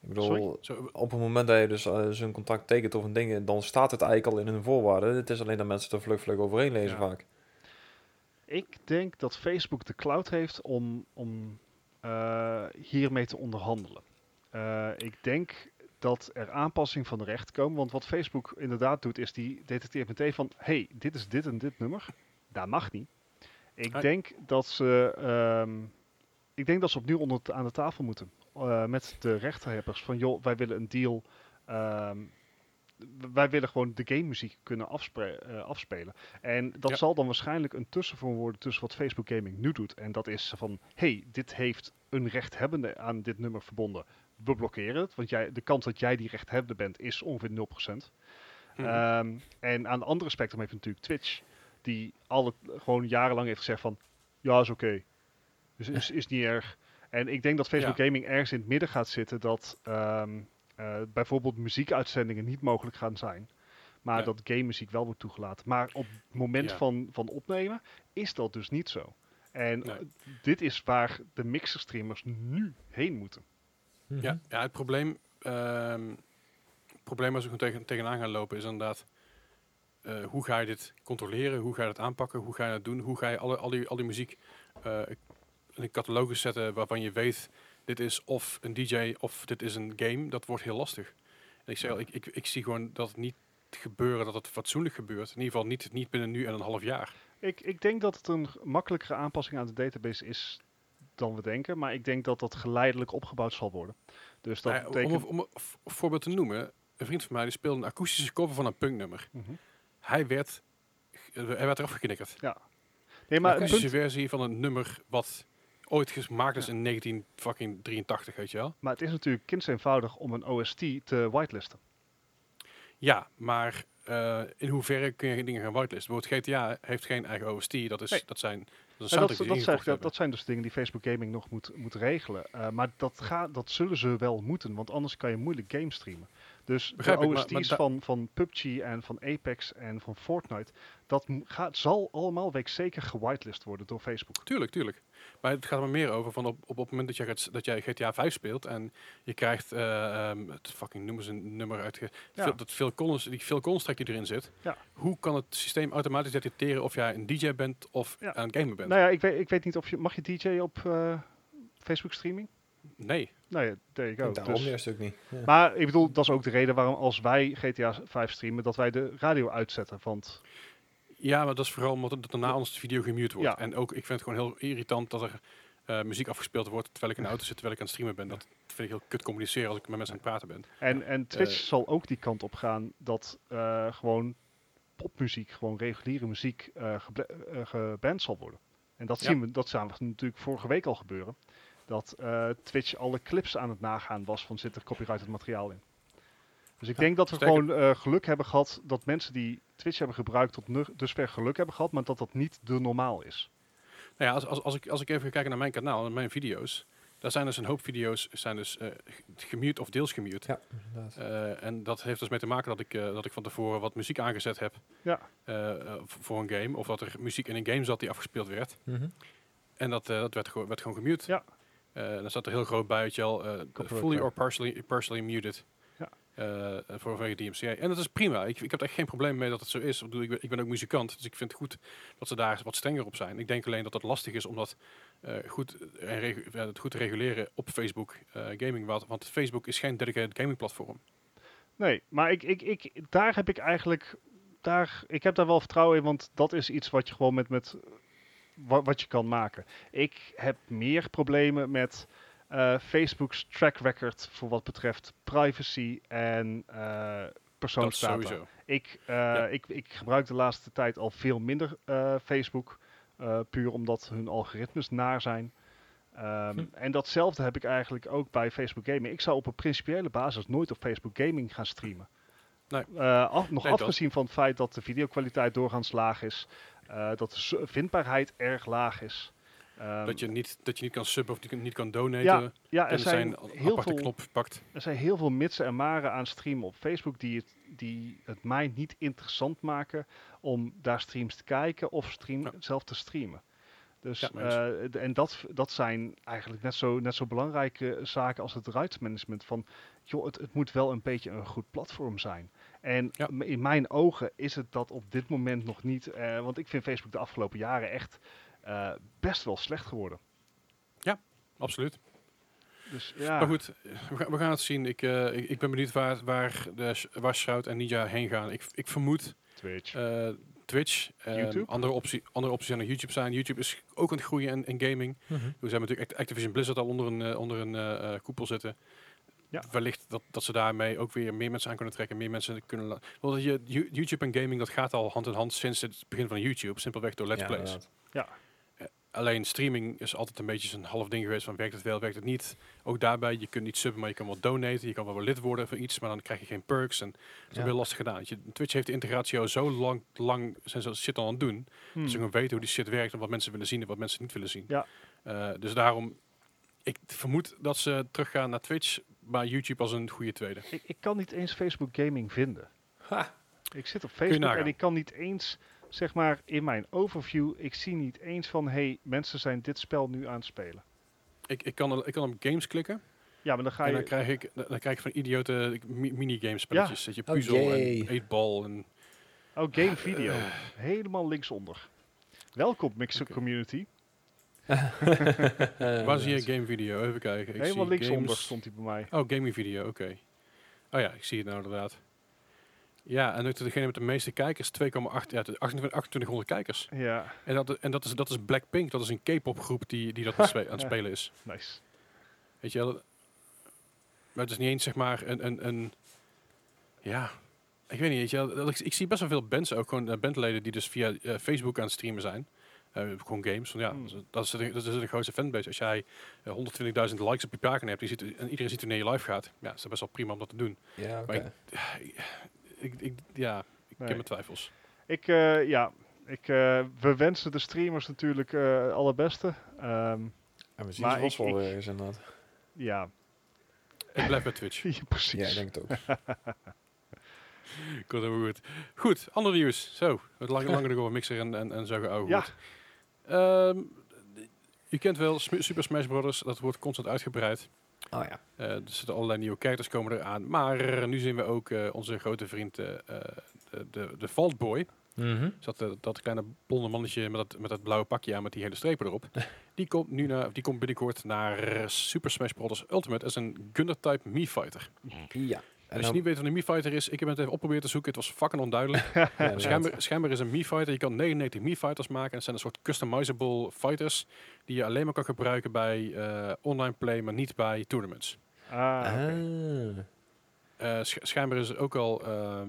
Ik bedoel, Sorry? Op het moment dat je dus eh, zo'n contract tekent of een ding, dan staat het eigenlijk al in hun voorwaarden. Het is alleen dat mensen er vlug vlug overheen lezen Ja. vaak. Ik denk dat Facebook de cloud heeft om, om eh, hiermee te onderhandelen. Eh, ik denk dat er aanpassing van de recht komen. Want wat Facebook inderdaad doet, is die detecteert meteen van... hey, dit is dit en dit nummer. Dat mag niet. Ik Hey. denk dat ze... ehm, ik denk dat ze opnieuw onder aan de tafel moeten. eh, met de rechthebbers. Van joh, wij willen een deal... ehm, wij willen gewoon de game muziek kunnen eh, afspelen. En dat Ja. zal dan waarschijnlijk een tussenvorm worden tussen wat Facebook Gaming nu doet. En dat is van, hey, dit heeft een rechthebbende aan dit nummer verbonden. We blokkeren het, want jij, de kans dat jij die rechthebbende bent is ongeveer 0%. mhm. Ehm, en aan de andere spectrum heeft natuurlijk Twitch, die al het, gewoon jarenlang heeft gezegd van, ja, is oké. Dus is, is niet erg. En ik denk dat Facebook Ja. Gaming ergens in het midden gaat zitten dat ehm, eh, bijvoorbeeld muziekuitzendingen niet mogelijk gaan zijn. Maar Ja. dat game muziek wel wordt toegelaten. Maar op het moment Ja. van, van opnemen is dat dus niet zo. En Nee. eh, dit is waar de mixer streamers nu heen moeten. Mhm. Ja, ja, het probleem, ehm, het probleem waar ze gewoon tegen, tegenaan gaan lopen is inderdaad... eh, hoe ga je dit controleren? Hoe ga je dat aanpakken? Hoe ga je dat doen? Hoe ga je alle, al, die, al die muziek eh, in een catalogus zetten waarvan je weet... dit is of een DJ of dit is een game? Dat wordt heel lastig. En ik zeg al, ik, ik, ik zie gewoon dat het niet gebeuren, dat het fatsoenlijk gebeurt. In ieder geval niet, niet binnen nu en een half jaar. Ik, ik denk dat het een makkelijkere aanpassing aan de database is dan we denken. Maar ik denk dat dat geleidelijk opgebouwd zal worden. Dus dat Nou ja, betekent... om, om, om een voorbeeld te noemen, een vriend van mij die speelde een akoestische cover van een punknummer. Mhm. Hij werd, hij werd eraf geknikkerd. Nee, Maar een akoestische punt, versie van een nummer wat ooit gemaakt is in 1983, weet je wel. maar het is natuurlijk kinds eenvoudig om een OST te whitelisten. Ja, maar eh, in hoeverre kun je dingen gaan whitelisten? Bijvoorbeeld GTA heeft geen eigen OST, dat, is, Nee. dat zijn... Dat, Ja, dat, dat, zeg dat, zijn dus dingen die Facebook Gaming nog moet, moet regelen. Eh, maar dat, ga, dat zullen ze wel moeten, want anders kan je moeilijk games streamen. Dus Begrijp de ik, maar- OST's maar van, van PUBG en van Apex en van Fortnite, dat gaat, zal allemaal week zeker gewitelist worden door Facebook. Tuurlijk, tuurlijk. Maar het gaat er maar meer over van op, op, op het moment dat jij, dat jij GTA 5 speelt en je krijgt, eh, ehm, het fucking noemen ze een nummer uit, Ja. veel, dat veel Collins, die veel Collins die erin zit. Ja. Hoe kan het systeem automatisch detecteren of jij een DJ bent of Ja. het gamen bent? Nou ja, ik weet, ik weet niet of je, mag je DJ op eh, Facebook streaming? Nee. Nou ja, there you go. Daarom Dus- juist ook niet. Ja. Maar ik bedoel, dat is ook de reden waarom als wij GTA 5 streamen, dat wij de radio uitzetten. Want Ja, maar dat is vooral omdat daarna anders de video gemute wordt. Ja. En ook, ik vind het gewoon heel irritant dat er eh, muziek afgespeeld wordt terwijl ik in de auto zit, terwijl ik aan het streamen ben. Dat vind ik heel kut communiceren als ik met mensen aan het praten ben. En, en Twitch Eh. zal ook die kant op gaan dat eh, gewoon popmuziek, gewoon reguliere muziek, geband zal worden. En dat Ja. zien we, dat zagen we natuurlijk vorige week al gebeuren. Dat eh, Twitch alle clips aan het nagaan was van zit er copyrighted materiaal in. Dus ik Ja, denk dat we sterker- gewoon eh, geluk hebben gehad dat mensen die Twitch hebben gebruikt tot dusver geluk hebben gehad, maar dat dat niet de normaal is. Nou ja, als, als, als, ik, als ik even ga kijken naar mijn kanaal en mijn video's, daar zijn dus een hoop video's zijn dus, eh, g- gemute of deels gemute. Ja, inderdaad. Eh, en dat heeft dus mee te maken dat ik, eh, dat ik van tevoren wat muziek aangezet heb Ja. eh, eh, voor een game. Of dat er muziek in een game zat die afgespeeld werd. Mhm. En dat, eh, dat werd, gewoon werd gewoon gemute. Ja. Eh, dan staat er heel groot bij, weet je wel, eh, fully or partially, partially muted. Eh, voor vanwege DMCA. En dat is prima. Ik, ik heb er echt geen probleem mee dat het zo is. Ik, bedoel, ik, ben, ik ben ook muzikant, dus ik vind het goed dat ze daar wat strenger op zijn. Ik denk alleen dat het lastig is om dat goed, en het goed te reguleren op Facebook gaming. Want, want Facebook is geen dedicated gaming platform. Nee, maar ik, ik, ik, daar heb ik eigenlijk. Daar, ik heb daar wel vertrouwen in, want dat is iets wat je gewoon met. met wat, wat je kan maken. Ik heb meer problemen met eh, Facebook's track record voor wat betreft privacy en Dat persoonsdata. sowieso. Ik, eh, Ja. ik, ik gebruik de laatste tijd al veel minder Facebook. puur omdat hun algoritmes naar zijn. Ehm, Hm. En datzelfde heb ik eigenlijk ook bij Facebook Gaming. Ik zou op een principiële basis nooit op Facebook Gaming gaan streamen. Nee. Af, nog Nee, dat. afgezien van het feit dat de videokwaliteit doorgaans laag is. Eh, dat de vindbaarheid erg laag is. Ehm, dat, je niet, dat je niet kan subben of niet, niet kan donaten. ja, ja, er en zijn, zijn heel aparte veel, knop pakt. er zijn heel veel mitsen en maren aan streamen op Facebook die het, die het mij niet interessant maken om daar streams te kijken of stream, Ja. zelf te streamen. Dus, Ja, eh, en dat, dat zijn eigenlijk net zo, net zo belangrijke zaken als het rights management. Van, joh, het, het moet wel een beetje een goed platform zijn. En Ja. in mijn ogen is het dat op dit moment nog niet. eh, want ik vind Facebook de afgelopen jaren echt eh, best wel slecht geworden. Absoluut. Dus ja, Maar goed, we gaan, we gaan het zien. Ik, eh, ik, ik ben benieuwd waar, waar, de, waar en Ninja heen gaan. Ik, ik vermoed Twitch. eh, Twitch. Andere, optie, andere opties zijn naar YouTube zijn. YouTube is ook aan het groeien in, in gaming. Mhm. We hebben natuurlijk Act- Activision Blizzard al onder een, onder een koepel zitten. Ja. Wellicht dat, dat ze daarmee ook weer meer mensen aan kunnen trekken. Meer mensen kunnen... Want je, You- YouTube en gaming, dat gaat al hand in hand sinds het begin van YouTube. Simpelweg door Let's Ja, Plays. inderdaad. Alleen streaming is altijd een beetje zo'n half ding geweest van werkt het wel, werkt het niet. Ook daarbij, je kunt niet subben, maar je kan wel donaten. Je kan wel wel lid worden voor iets, maar dan krijg je geen perks. En dat is Ja. heel lastig gedaan. Je, Twitch heeft de integratie al zo lang, lang zijn ze shit al aan het doen. Hmm. Dat ze gewoon weten hoe die shit werkt en wat mensen willen zien en wat mensen niet willen zien. Ja. Eh, dus daarom, ik vermoed dat ze teruggaan naar Twitch, maar YouTube als een goede tweede. Ik, ik kan niet eens Facebook Gaming vinden. Ha, Ik zit op Facebook en ik kan niet eens, zeg maar, in mijn overview, ik zie niet eens van, hey, mensen zijn dit spel nu aan het spelen. Ik, ik, kan, ik kan op games klikken Ja, maar dan ga en je... dan krijg ik, dan krijg ik van idiote mi- minigame spelletjes. Dat je Oh, puzzel jee. en 8-ball en... Oh, game video. Eh. Helemaal linksonder. Welkom, Mixer. Community. Waar zie je game video? Even kijken. Ik Helemaal linksonder stond hij bij mij. Oh, gaming video, oké. Oh ja, ik zie het nou inderdaad. Ja, en ook degene met de meeste kijkers, 2,8, ja, 28 2800 kijkers. Ja, En dat, en dat is, dat is Blackpink, dat is een K-pop groep die, die dat aan het spelen is. nice. Weet je wel? Maar het is niet eens zeg maar een, een, een ja, ik weet niet, weet je wel, ik zie best wel veel bands, ook gewoon eh, bandleden die dus via eh, Facebook aan het streamen zijn. Eh, gewoon games. Van, ja, Hmm. dat is- dat is, de, dat is de grootste fanbase. Als jij eh, 120.000 likes op je pagina hebt die ziet, en iedereen ziet wanneer je live gaat, ja, is dat best wel prima om dat te doen. Ja. Maar Ik, ik, ja, ik Nee. heb mijn twijfels. Ik, eh, ja, ik, eh, we wensen de streamers natuurlijk eh allerbeste. Ehm, En we zien Maar ze wel ik- weer eens inderdaad. ja, Ik blijf bij Twitch. ja, precies. Ja, ik denk het ook. Komt helemaal goed. Goed, ander nieuws. Zo, het lang, langer nog over Mixer en, en, en zo geouwe Ja. goed. Ehm, je kent wel Super Smash Bros. Dat wordt constant uitgebreid. Oh ja. Eh, er zitten allerlei nieuwe characters komen eraan. Maar nu zien we ook eh, onze grote vriend, eh, de, de, de Vault Boy. Dus dat, dat kleine blonde mannetje met dat, met dat blauwe pakje aan met die hele strepen erop. Die komt, nu naar, die komt binnenkort naar Super Smash Bros. Ultimate als een Gunner-type Mii-fighter. Ja. En als je niet weet wat een Mii-fighter is, ik heb het even opgeprobeerd te zoeken. Het was fucking onduidelijk. ja. Schijnbaar, schijnbaar is een Mii-fighter. Je kan 99 Mii-fighters maken. En het zijn een soort customizable fighters die je alleen maar kan gebruiken bij eh, online play, maar niet bij tournaments. Ah. Ah. Eh, sch- schijnbaar is er ook al ehm,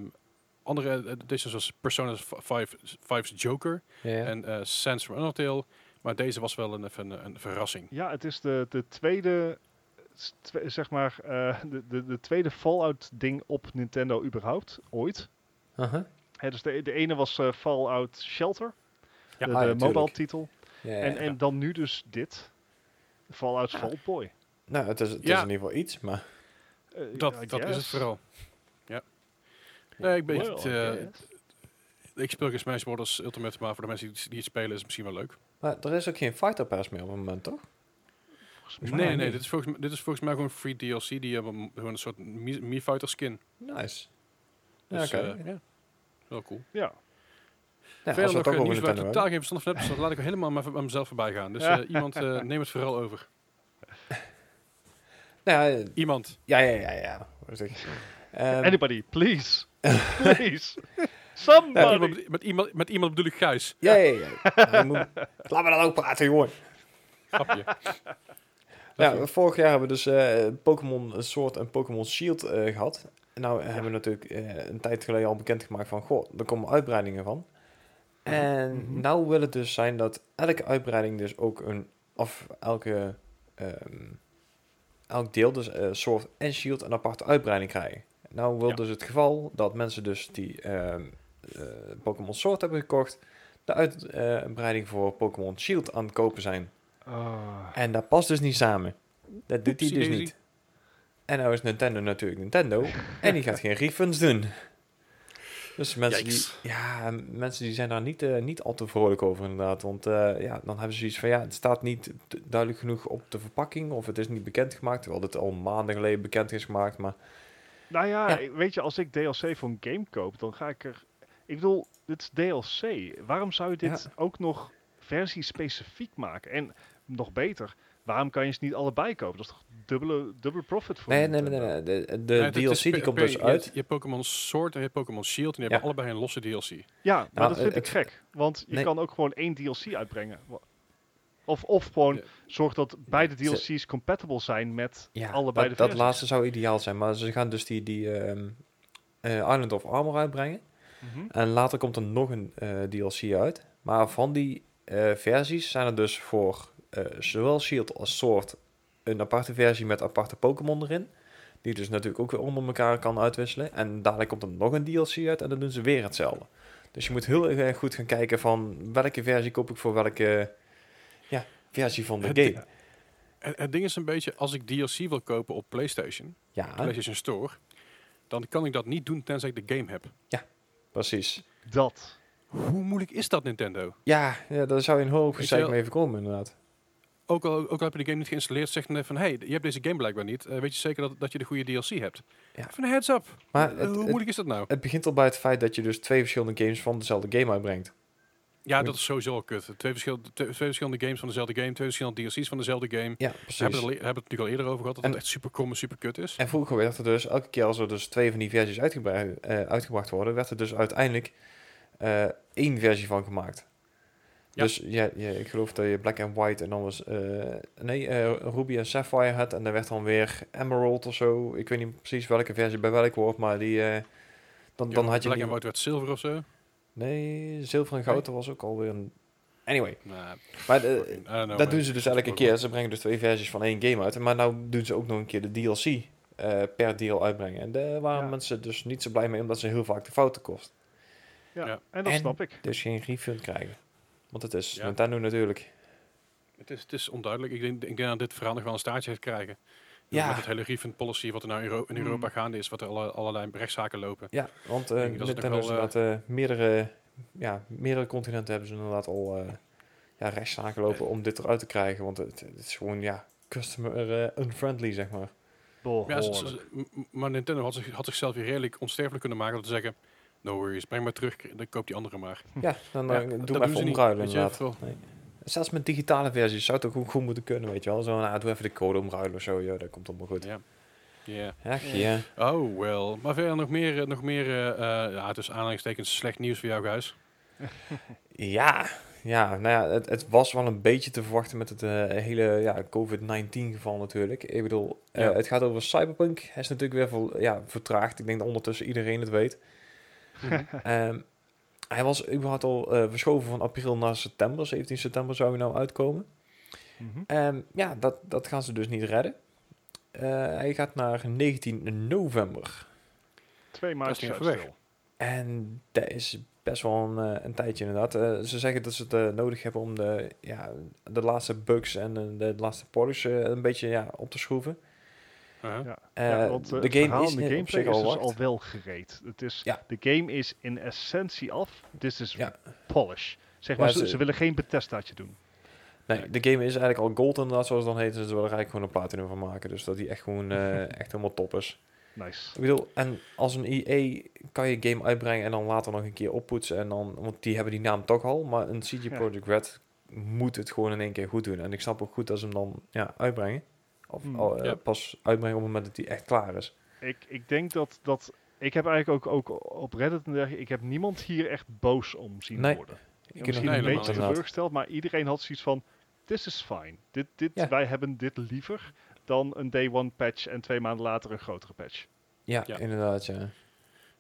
andere editions zoals Persona 5, 5's Joker en eh Sans from Undertale. Maar deze was wel een, even een, een verrassing. Ja, het is de, de tweede, zeg maar, eh, de, de, de tweede Fallout-ding op Nintendo überhaupt, ooit. Aha. Hè, dus de, de ene was eh, Fallout Shelter, Ja, de, ah, mobile titel. Ja, En, ja. en dan nu dus dit. Fallout Boy. Nou, het is, het Ja. is in ieder geval iets, maar... Eh, Dat, I dat is het vooral. Ja. Nee, ik, ben, Well, het, eh, ik speel geen Smash Bros. Ultimate, maar voor de mensen die, die het spelen is het misschien wel leuk. Maar er is ook geen fighter pass meer op het moment, toch? Volgens Nee, mij nee. Dit is, volgens, mij- dit is volgens mij gewoon free DLC. Die hebben gewoon een soort Mi- Mii Fighter skin. Nice. Ja, Dus, oké. eh, ja, wel cool. Ja. Ja, Verder nog het eh, nieuws waar ik totaal geen verstand van heb, dus dat laat ik helemaal maar aan mezelf voorbij gaan. Dus eh, iemand, eh, neem het vooral over. Nou, ja, Iemand. ja, ja, ja. ja. Hoe zeg je? Ehm, Anybody, please. please. Met Somebody. iemand, met, iemand, met iemand bedoel ik Gijs. Ja, ja, ja. Ja, je moet- Laten we dan ook praten, jongen. Grapje. Ja, vorig jaar hebben we dus eh, Pokémon Sword en Pokémon Shield eh, gehad. En nou hebben we natuurlijk eh, een tijd geleden al bekendgemaakt van, goh, er komen uitbreidingen van. En Mhm. nou wil het dus zijn dat elke uitbreiding dus ook een, of elke, ehm, elk deel, dus eh Sword en Shield, een aparte uitbreiding krijgen. Nou wil Ja. dus het geval dat mensen dus die ehm, eh, Pokémon Sword hebben gekocht, de uitbreiding voor Pokémon Shield aan het kopen zijn. Ah. En dat past dus niet samen. Dat doet hij dus niet. En nou is Nintendo natuurlijk Nintendo. en die gaat geen refunds doen. Dus mensen die, ja, mensen die zijn daar niet, eh, niet al te vrolijk over inderdaad. Want eh, ja, dan hebben ze zoiets van, ja, het staat niet duidelijk genoeg op de verpakking. Of het is niet bekendgemaakt, terwijl het al maanden geleden bekend is gemaakt. Maar Nou ja, Ja. weet je, als ik DLC voor een game koop, dan ga ik er... Ik bedoel, dit is DLC. Waarom zou je dit Ja. ook nog versie-specifiek maken? En nog beter, waarom kan je ze niet allebei kopen? Dat is toch dubbele, dubbele profit voor nee, nee, nee, nee, nee. De, de DLC die komt dus uit. Je hebt Pokémon Sword en je hebt Pokémon Shield. En die Ja. hebben allebei een losse DLC. Ja, maar Nou, dat vind het- ik gek. Want je nee. kan ook gewoon één DLC uitbrengen. Of, of gewoon zorg dat beide DLC's compatible zijn met Ja, allebei dat, de dat laatste zou ideaal zijn. Maar ze gaan dus die, die ehm, eh, Island of Armor uitbrengen. Mhm. En later komt er nog een eh, DLC uit. Maar van die eh, versies zijn er dus voor eh, zowel Shield als Sword een aparte versie met aparte Pokémon erin. Die dus natuurlijk ook weer onder elkaar kan uitwisselen. En dadelijk komt er nog een DLC uit en dan doen ze weer hetzelfde. Dus je moet heel erg goed gaan kijken van welke versie koop ik voor welke ja, versie van de Het game. Het, het ding is een beetje, als ik DLC wil kopen op PlayStation, Ja, PlayStation Store, dan kan ik dat niet doen tenzij ik de game heb. precies. Dat. Hoe moeilijk is dat, Nintendo? Ja, ja daar zou je een hoop gezeik mee voorkomen inderdaad. Ook al, ook al heb je de game niet geïnstalleerd, zegt even van, hey, je hebt deze game blijkbaar niet. Eh, weet je zeker dat, dat je de goede DLC hebt? Ja. Even een heads up. Maar Eh, het- hoe moeilijk is dat nou? Het begint al bij het feit dat je dus twee verschillende games van dezelfde game uitbrengt. Ja, dat is sowieso al kut. Twee, verschil, twee, verschillende games van dezelfde game, twee verschillende DLC's van dezelfde game. Ja, We hebben, precies. het, al- hebben het natuurlijk al eerder over gehad, dat En- het echt super krom en super kut is. En vroeger werd er dus, elke keer als er dus twee van die versies uitgebreid, eh, uitgebracht worden, werd er dus uiteindelijk één versie van gemaakt. Ja. Dus ja, ja, ik geloof dat je Black and White en dan was, eh, nee, eh, Ruby en Sapphire had. En dan werd dan weer Emerald of zo. Ik weet niet precies welke versie bij welk woord, maar die, eh, dan, dan had je Black and White werd zilver of zo. Nee, zilver en goud dat was ook alweer een... Anyway, maar de, know, dat man. doen ze dus elke keer. Ze brengen dus twee versies van één game uit. Maar nou doen ze ook nog een keer de DLC eh, per deel uitbrengen. En daar waren Ja. mensen dus niet zo blij mee, omdat ze heel vaak de fouten kost. Ja, Ja. en dat En- snap ik. Dus geen refund krijgen. Want het is Ja. Nintendo natuurlijk. Het is, het is onduidelijk. Ik denk, ik denk dat dit verhaal nog wel een staartje heeft krijgen. Ja. Met het hele refund policy wat er nou in Euro- in Europa Mm. gaande is, wat er alle, allerlei rechtszaken lopen. Ja, want eh ze Nintendo is inderdaad eh, meerdere, ja, meerdere continenten hebben ze inderdaad al eh ja, rechtszaken lopen om dit eruit te krijgen. Want het, het is gewoon, ja, customer eh, unfriendly, zeg maar. Ja, maar Nintendo had, zich, had zichzelf weer redelijk onsterfelijk kunnen maken door te zeggen, no worries, breng maar terug, dan koop die andere maar. Ja, dan Ja, eh, dat doe doen maar even omruilen inderdaad. veel. Nee. Zelfs met digitale versies zou het ook goed- moeten kunnen, weet je wel. Zo, nou, doe even de code omruilen of zo, ja, dat komt allemaal goed. Ja. Ja. Ach, ja. Oh, wel. Maar verder nog meer, eh, nog meer eh, ja, dus aanhalingstekens slecht nieuws voor jou, Gijs. Ja, ja, nou ja, het, het was wel een beetje te verwachten met het hele ja, COVID-19 geval natuurlijk. Ik bedoel, Ja. het gaat over Cyberpunk. Hij is natuurlijk weer vol, ja, vertraagd. Ik denk dat ondertussen iedereen het weet. Ehm, hij was überhaupt al eh, verschoven van april naar september. 17 september zou hij nou uitkomen. Mhm. Ehm, ja, dat, dat gaan ze dus niet redden. Eh, hij gaat naar 19 november. Twee even weg. En dat is best wel een, eh, een tijdje inderdaad. Ze zeggen dat ze het nodig hebben om de, ja, de laatste bugs en eh, de laatste polish een beetje ja, op te schroeven. Ja. Eh, want de eh, het game verhaal is de gameplay zich is al dus al wel gereed. Het is, Ja. De game is in essentie af. This is Ja. polish. Zeg Ja, maar, ze, ze- ze willen geen Bethesdaatje doen. Nee, de game is eigenlijk al gold inderdaad, zoals het dan heet. Dus ze willen er eigenlijk gewoon een platinum van maken. Dus dat die echt gewoon eh, echt helemaal top is. Nice. Ik bedoel, en als een EA kan je game uitbrengen en dan later nog een keer oppoetsen. En dan, want die hebben die naam toch al. Maar een CG Ja. Project Red moet het gewoon in één keer goed doen. En ik snap ook goed dat ze hem dan ja, uitbrengen. Of Hmm. al, eh, pas uitbrengen op het moment dat die echt klaar is. Ik, ik denk dat, dat... Ik heb eigenlijk ook, ook op Reddit en dergelijke... Ik heb niemand hier echt boos om zien Nee, worden. Ik Misschien Nee, een beetje teleurgesteld, maar iedereen had zoiets van... This is fine. Dit, dit, Ja. Wij hebben dit liever dan een day one patch en twee maanden later een grotere patch. Ja, Ja. inderdaad, ja.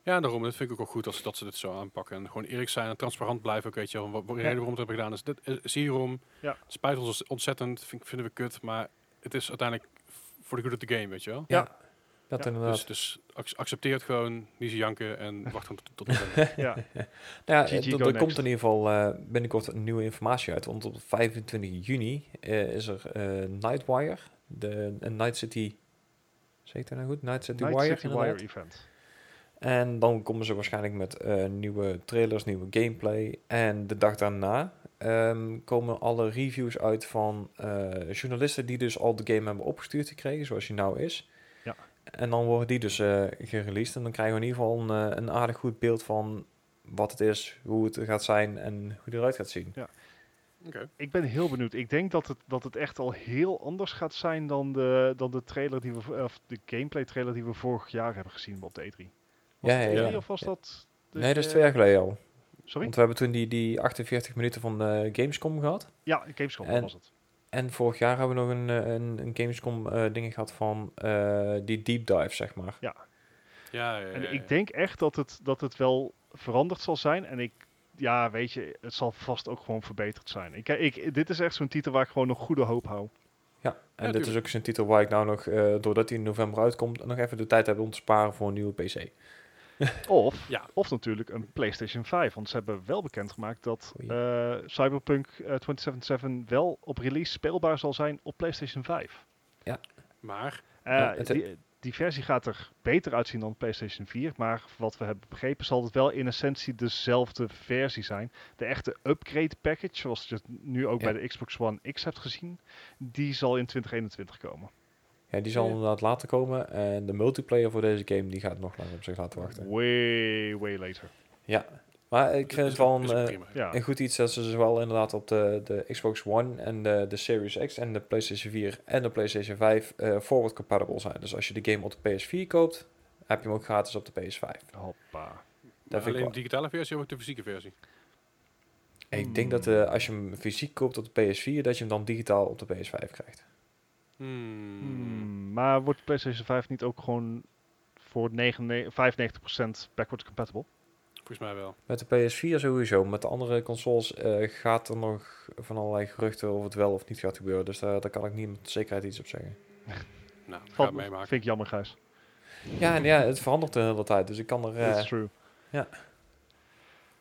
Ja, daarom. Dat vind ik ook wel goed als, dat ze dit zo aanpakken. En gewoon eerlijk zijn en transparant blijven. Ook, weet je, wel, wat, wat de Ja. reden waarom we het hebben gedaan is, dit is hierom. Ja. Het spijt ons ontzettend, vind, vinden we kut. Maar het is uiteindelijk voor de good of the game, weet je wel. Ja, dat Ja, inderdaad. Dus, dus ac- accepteer het gewoon, niet zo janken en wacht dan tot, einde. Ja, Nou ja, GG er- komt in ieder geval eh, binnenkort een nieuwe informatie uit. Want op 25 juni eh, is er eh, Nightwire, de een Night City. Zeg ik dat nou goed? Night City Night Wire. City. Wire event. En dan komen ze waarschijnlijk met eh, nieuwe trailers, nieuwe gameplay. En de dag daarna ehm, komen alle reviews uit van eh, journalisten die dus al de game hebben opgestuurd gekregen, zoals die nou is. Ja. En dan worden die dus eh gereleased. En dan krijgen we in ieder geval een, eh, een aardig goed beeld van wat het is, hoe het gaat zijn en hoe het eruit gaat zien. Oké. Ik ben heel benieuwd. Ik denk dat het, dat het echt al heel anders gaat zijn dan de, dan de trailer die we, of de gameplay trailer die we vorig jaar hebben gezien op de E3. Was Ja, het ja, E3 ja. of was dat? de- nee, dat is twee jaar geleden al. Sorry? Want we hebben toen die, die 48 minuten van de Gamescom gehad. Ja, Gamescom En- was het. En vorig jaar hebben we nog een, eh, een, een Gamescom eh dingen gehad van eh, die deep dive, zeg maar. Ja, ja, ja, En ja. ik denk echt dat het, dat het wel veranderd zal zijn. En ik, ja, weet je, het zal vast ook gewoon verbeterd zijn. Ik, ik, dit is echt zo'n titel waar ik gewoon nog goede hoop hou. Ja, en Ja, dit is ook zo'n titel waar ik nou nog, eh, doordat hij in november uitkomt, nog even de tijd heb om te sparen voor een nieuwe PC. Of, Ja. of natuurlijk een PlayStation 5. Want ze hebben wel bekendgemaakt dat eh, Cyberpunk eh, 2077 wel op release speelbaar zal zijn op PlayStation 5. Maar, Eh, Ja, het- die, die versie gaat er beter uitzien dan PlayStation 4. Maar wat we hebben begrepen zal het wel in essentie dezelfde versie zijn. De echte upgrade package, zoals je het nu ook Ja. bij de Xbox One X hebt gezien, die zal in 2021 komen. Ja, die zal Ja. inderdaad later komen. En de multiplayer voor deze game, die gaat nog langer op zich laten wachten. Way, way later. Ja, maar ik vind het wel een, eh. Ja, een goed iets dat ze zowel inderdaad op de, de Xbox One en de, de Series X en de PlayStation 4 en de PlayStation 5 eh, forward compatible zijn. Dus als je de game op de PS4 koopt, heb je hem ook gratis op de PS5. hoppa. Alleen de digitale versie of ook de fysieke versie? En ik denk dat eh, als je hem fysiek koopt op de PS4, dat je hem dan digitaal op de PS5 krijgt. Hmm. Hmm, maar wordt PlayStation 5 niet ook gewoon voor 99, 95% backwards compatible? Volgens mij wel. Met de PS4 sowieso. Met de andere consoles eh, gaat er nog van allerlei geruchten of het wel of niet gaat gebeuren. Dus daar, daar kan ik niet met zekerheid iets op zeggen. Nou, het meemaken. vind ik jammer, Gijs. Ja, en ja, het verandert de hele tijd. Dus ik kan er... eh, That's true. Maar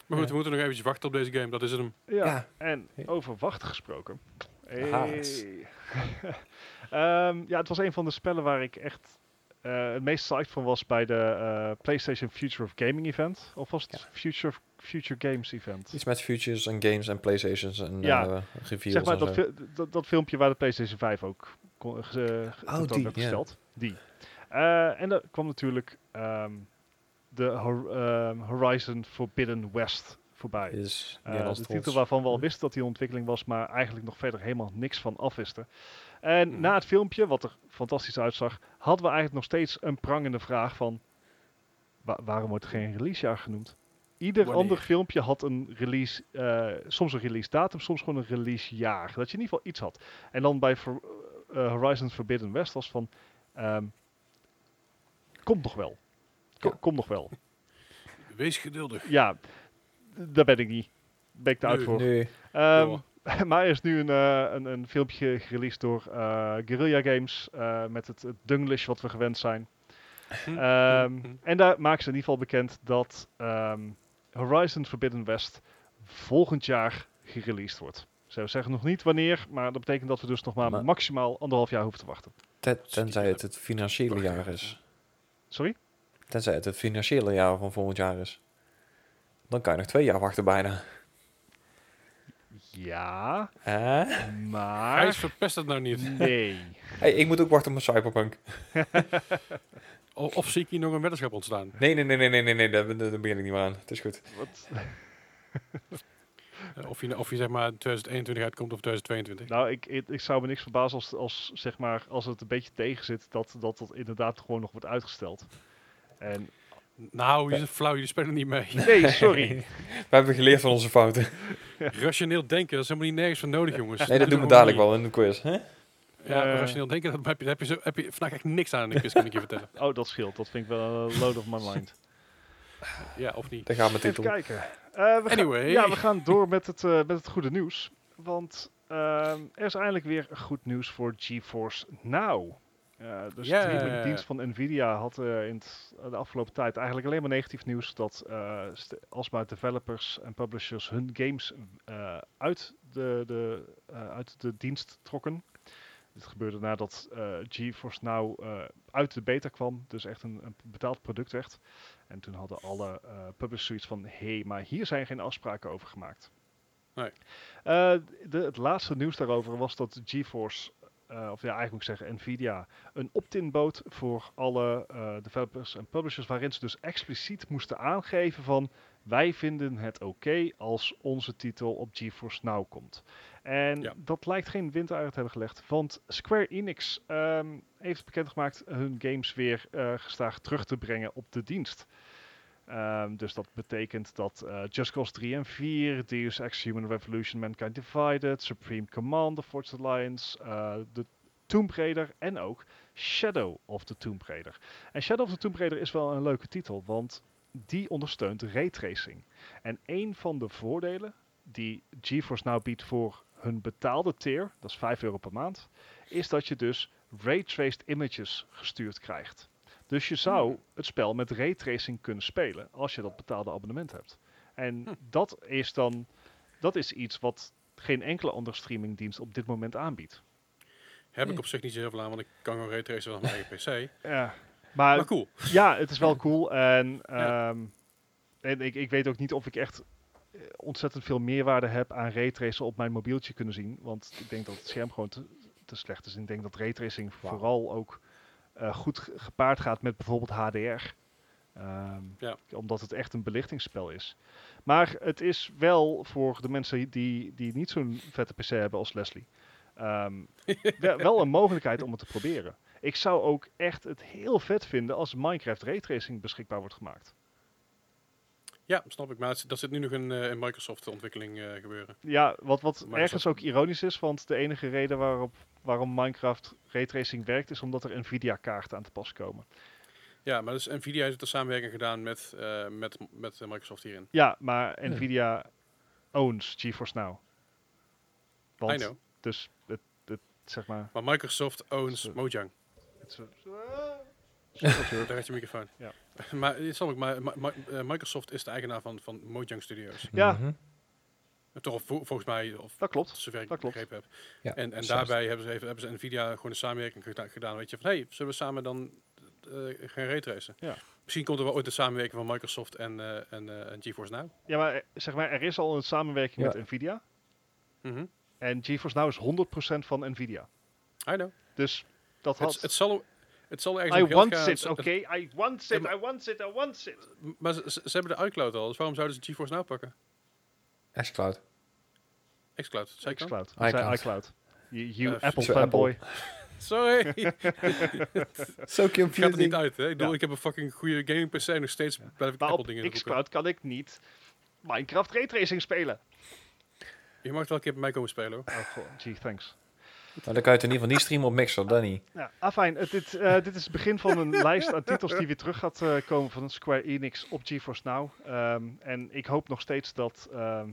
goed, Ja. we moeten nog eventjes wachten op deze game. Dat is het hem. Ja, Ja. en over wachten gesproken. Hey. Ehm, ja, het was een van de spellen waar ik echt eh, het meest psyched van was bij de eh, PlayStation Future of Gaming event. Of was het Future, Future Games event? Iets met futures en games en playstations en Ja. eh, reveals Zeg maar dat, fi- dat, dat filmpje waar de PlayStation 5 ook kon, Oh, die, werd gesteld. Die. En er kwam natuurlijk ehm, de Hor- ehm, Horizon Forbidden West voorbij. Is de titel waarvan we al wisten dat die ontwikkeling was, maar eigenlijk nog verder helemaal niks van afwisten. En Mhm. na het filmpje, wat er fantastisch uitzag, hadden we eigenlijk nog steeds een prangende vraag van wa- waarom wordt er geen releasejaar genoeg? Ieder Wanneer? ander filmpje had een release, eh, soms een release datum, soms gewoon een release jaar. Dat je in ieder geval iets had. En dan bij For- eh, Horizon Forbidden West was van, ehm, komt nog wel. Ja. Komt nog wel. Wees geduldig. Ja, daar ben ik niet. Ben ik te Nee. voor. Nu, Ehm, maar er is nu een, eh, een, een filmpje gereleased door eh, Guerrilla Games eh, met het, het Dunglish wat we gewend zijn. Hm, Ehm, hm, hm. en daar maken ze in ieder geval bekend dat ehm, Horizon Forbidden West volgend jaar gereleased wordt. Ze zeggen nog niet wanneer, maar dat betekent dat we dus nog maar, Maar- maximaal anderhalf jaar hoeven te wachten. Ten- tenzij het het financiële jaar is. Sorry? Tenzij het het financiële jaar van volgend jaar is. Dan kan je nog twee jaar wachten bijna. Ja, Eh? maar... Gijs, verpest het nou niet. Nee. Hey, ik moet ook wachten op mijn Cyberpunk. O- Of zie ik hier nog een weddenschap ontstaan? Nee, nee, nee, nee, nee, nee, nee daar, daar begin ik niet meer aan. Het is goed. Wat? Eh, Of je, of je zeg maar 2021 uitkomt of 2022. Nou, ik, ik, ik zou me niks verbazen als, als, zeg maar, als het een beetje tegen zit, dat, dat dat inderdaad gewoon nog wordt uitgesteld. En, Nou, je flauw, jullie spelen niet mee. nee, sorry. We hebben geleerd van onze fouten. Rationeel denken, dat is helemaal niet nergens voor nodig, jongens. Nee, dat doen we dadelijk wel in de quiz. Hè? Ja, Eh. rationeel denken, dat heb je, heb je, zo, heb je vandaag echt niks aan in de quiz, kan ik je vertellen. Oh, dat scheelt. Dat vind ik wel een load of my mind. Ja, of niet. Daar gaat mijn Even titel. kijken. Eh, we gaan- Anyway. ja, we gaan door met het, eh, met het goede nieuws. Want ehm, er is eindelijk weer goed nieuws voor GeForce Now. Uh, de Yeah. streamingdienst van Nvidia had eh, in de afgelopen tijd eigenlijk alleen maar negatief nieuws dat st- alsmaar developers en publishers hun games eh, uit, de, de, uit de dienst trokken. Dit gebeurde nadat GeForce Now uit de beta kwam, dus echt een, een betaald product werd. En toen hadden alle publishers zoiets van, hé, hey, maar hier zijn geen afspraken over gemaakt. Nee. De, het laatste nieuws daarover was dat GeForce, eh, of ja, eigenlijk moet ik zeggen Nvidia, een opt-in bood voor alle eh, developers en publishers, waarin ze dus expliciet moesten aangeven van, wij vinden het oké als onze titel op GeForce Now komt. En Ja. dat lijkt geen wind uit te hebben gelegd, want Square Enix ehm, heeft bekendgemaakt hun games weer eh, gestaag terug te brengen op de dienst. Ehm, dus dat betekent dat eh, Just Cause 3 en 4, Deus Ex Human Revolution, Mankind Divided, Supreme Command, The Forged Alliance, eh, de Tomb Raider en ook Shadow of the Tomb Raider. En Shadow of the Tomb Raider is wel een leuke titel, want die ondersteunt raytracing. En een van de voordelen die GeForce Now biedt voor hun betaalde tier, dat is 5 euro per maand, is dat je dus raytraced images gestuurd krijgt. Dus je zou het spel met raytracing kunnen spelen als je dat betaalde abonnement hebt. En Hm. dat is dan dat is iets wat geen enkele andere streamingdienst op dit moment aanbiedt. Heb ik op zich niet zo heel veel aan, want ik kan gewoon raytracen van mijn eigen PC. Ja, maar Maar cool. ja, het is wel cool. En, Ja. ehm, en ik, ik weet ook niet of ik echt eh, ontzettend veel meerwaarde heb aan raytracen op mijn mobieltje kunnen zien. Want ik denk dat het scherm gewoon te, te slecht is. En ik denk dat raytracing Wauw. vooral ook eh, goed ge- gepaard gaat met bijvoorbeeld HDR. Ehm, Ja. Omdat het echt een belichtingsspel is. Maar het is wel voor de mensen die, die niet zo'n vette PC hebben als Leslie. ehm, wel- een mogelijkheid om het te proberen. Ik zou ook echt het heel vet vinden als Minecraft Raytracing beschikbaar wordt gemaakt. Ja, snap ik. Maar dat zit nu nog in, eh, in Microsoft ontwikkeling eh, gebeuren. Ja, wat, wat Microsoft- ergens ook ironisch is, want de enige reden waarop, waarom Minecraft Raytracing werkt, is omdat er Nvidia-kaarten aan te pas komen. Ja, maar dus Nvidia heeft de samenwerking gedaan met, eh, met, met Microsoft hierin. Ja, maar Nvidia owns GeForce Now. Want, I know. Dus het, het, zeg maar... Maar Microsoft owns. Mojang. Het is, Sorry. Daar had je microfoon. Ja. maar, eh, snap ik, maar Ma- Ma- eh, Microsoft is de eigenaar van, van Mojang Studios. Ja. Mhm. Toch vo- volgens mij, of Dat klopt. zover ik dat klopt. begrepen heb. Ja, En, en daarbij hebben ze, even, hebben ze Nvidia gewoon een samenwerking geda- gedaan. Weet je, van hey, zullen we samen dan eh, gaan raytracen? Ja. Misschien komt er wel ooit een samenwerking van Microsoft en, eh, en, eh, en GeForce Now. Ja, maar zeg maar, er is al een samenwerking Ja. met Nvidia. Mhm. En GeForce Now is 100% van Nvidia. I know. Dus dat Het, had... het zal, het zal ergens I want gaan. it, oké? I want it, I want it, I want it. Maar ze, hebben de iCloud al, dus waarom zouden ze GeForce Now pakken? xCloud. xCloud, zei ik dan? iCloud. Ik zei iCloud. You, you Eh, Apple fanboy. Sorry, Zo gaat er niet uit. Hè? Ik, bedoel, Ja. ik heb een fucking goede gaming PC, nog steeds blijf ik Maar Apple dingen xCloud kan ik niet Minecraft Raytracing spelen. Je mag het wel een keer bij mij komen spelen hoor. Oh, goh, gee, thanks. Maar dan kan je het in ieder geval niet streamen op Mixer, dat niet. Ja, afijn. het- dit, eh, dit is het begin van een lijst aan titels die weer terug gaat eh, komen van Square Enix op GeForce Now. Ehm, en ik hoop nog steeds dat ehm,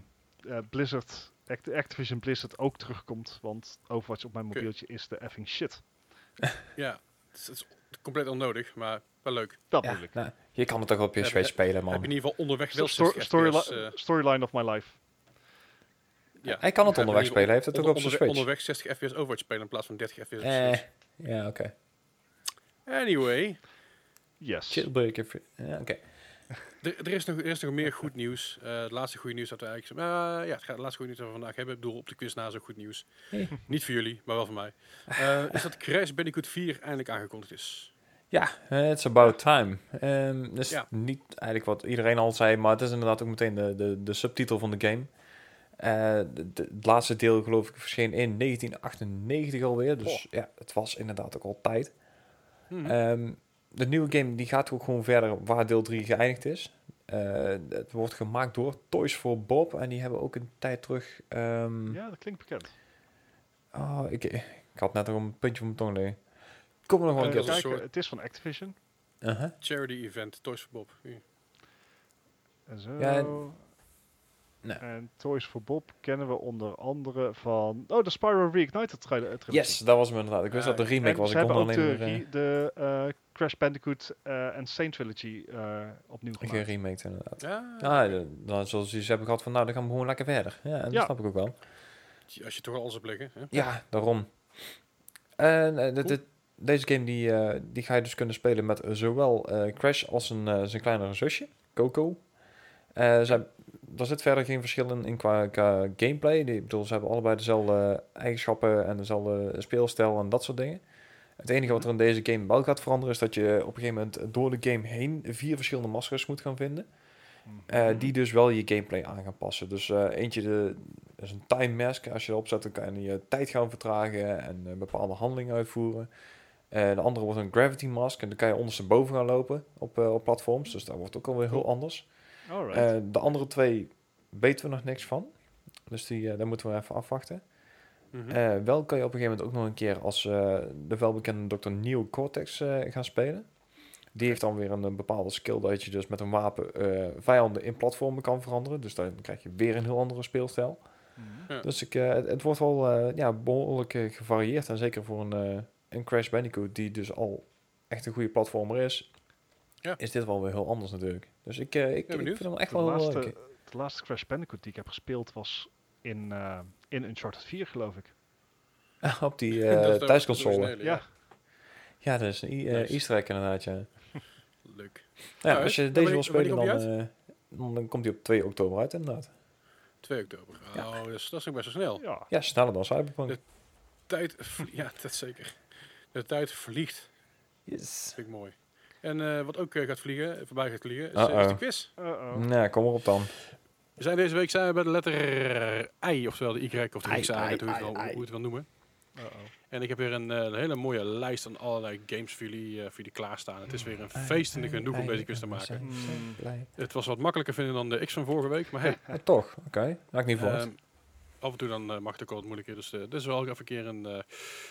eh, Blizzard, Act- Activision Blizzard ook terugkomt. Want Overwatch op mijn mobieltje is de effing shit. Ja, het is, het is compleet onnodig, maar wel leuk. Dat Ja, ik. nou, je kan het toch op je Heb- Switch spelen, Heb man. je in ieder geval onderweg wel Sto- 60 storyli- FPS, eh, storyline of my life. ja. Hij kan het Heb onderweg spelen, hij heeft het ook op zijn Switch. Onderweg 60 FPS Overwatch spelen in plaats van 30 FPS op Eh, Switch. ja, oké. Anyway, Yes. Jailbreak, if- ja, oké. er, er, is nog, er is nog meer goed nieuws. Eh, het laatste goede nieuws dat we eigenlijk... eh, ja, het gaat- het laatste goede nieuws dat we vandaag hebben. Ik bedoel, op de quiz na ook goed nieuws. Hey. Niet voor jullie, maar wel voor mij. Eh, is dat Crash Bandicoot 4 eindelijk aangekondigd is. Ja, it's about time. Dat is Ja. niet eigenlijk wat iedereen al zei, maar het is inderdaad ook meteen de, de, de subtitel van de game. De, de- het laatste deel geloof ik verscheen in 1998 alweer, dus ja, het was inderdaad ook al tijd. Mhm. Ehm, de nieuwe game die gaat ook gewoon verder waar deel 3 geëindigd is. Eh, het wordt gemaakt door Toys for Bob en die hebben ook een tijd terug... ehm, Ja, dat klinkt bekend. oh, ik, ik had net nog een puntje van mijn tong liggen. Kom er nog wel een Eh, keer op. soort- het is van Activision. Uh-huh. Charity event, Toys for Bob. En zo. Ja, nou. En Toys for Bob kennen we onder andere van... Oh, de Spyro Reignited trailer. trilogy. Yes, dat was hem inderdaad. Ik wist dat de remake En was. ze Ik kon hebben ook alleen de, maar... re- de eh, Crash Bandicoot eh, en Saint Trilogy eh, opnieuw uh, gemaakt. geremaked inderdaad. Ja, Ja, de- dan zoals ze hebben gehad van, nou, dan gaan we gewoon lekker verder. Ja, en dat Ja. snap ik ook wel. als je toch al alles hebt liggen. Hè? Ja, daarom. En eh, deze game die, eh, die ga je dus kunnen spelen met eh, zowel eh, Crash als een, eh, zijn kleinere zusje, Coco. Eh zij, er zit verder geen verschil in, in qua, qua gameplay. Die, ik bedoel, ze hebben allebei dezelfde eigenschappen en dezelfde speelstijl en dat soort dingen. Het enige wat er in deze game wel gaat veranderen is dat je op een gegeven moment door de game heen vier verschillende maskers moet gaan vinden. Mhm. Eh, die dus wel je gameplay aan gaan passen. Dus eh, eentje de, is een time mask. Als je erop zet, dan kan je je tijd gaan vertragen en eh, bepaalde handelingen uitvoeren. De andere wordt een gravity mask en dan kan je ondersteboven gaan lopen op, op platforms. Dus dat wordt ook alweer heel anders. Alright. Eh, de andere twee weten we nog niks van. Dus die, eh, daar moeten we even afwachten. Mhm. Eh, wel kan je op een gegeven moment ook nog een keer als eh, de welbekende Dr. Neo Cortex eh, gaan spelen. Die heeft dan weer een, bepaalde skill dat je dus met een wapen eh, vijanden in platformen kan veranderen. Dus dan krijg je weer een heel andere speelstijl. Mhm. Ja. Dus ik, eh, het, het wordt wel eh, ja, behoorlijk eh, gevarieerd. En zeker voor een, eh, een Crash Bandicoot die dus al echt een goede platformer is, Ja. is dit wel weer heel anders natuurlijk. Dus ik, eh, ik, ik vind hem echt de, wel laatste, leuk. de laatste Crash Bandicoot die ik heb gespeeld was in, eh in Uncharted 4, geloof ik. Op die Dat eh de- thuisconsole. Ja. Ja, dat is een Nice. easter egg inderdaad, ja. Leuk. Ja, Alright. als je deze wil spelen, dan, dan, komt hij op 2 oktober uit inderdaad. 2 oktober. Ja. Oh, dat is, dat is ook best wel snel. Ja. Ja, sneller dan Cyberpunk. De- Tijd, ja, dat zeker. De tijd vliegt. Yes. Vind ik mooi. En eh, wat ook eh, gaat vliegen, voorbij gaat vliegen, is, eh, is de quiz. Uh-oh. Nou, kom erop dan. We zijn deze week zijn we bij de letter I, oftewel de Y of de X, I, hoe, je het I, wel- I. hoe je het wil noemen. Uh-oh. En ik heb weer een, eh, een hele mooie lijst aan allerlei games voor jullie, eh, voor jullie klaarstaan. Het is weer een feest en een genoeg om deze quiz te maken. Mm. Het was wat makkelijker vinden dan de X van vorige week, maar hey, Ja, toch, oké. Ik niet verwacht. ehm, af en toe dan eh, mag het ook wel wat moeilijker. Dus eh, dit is wel even een keer een eh,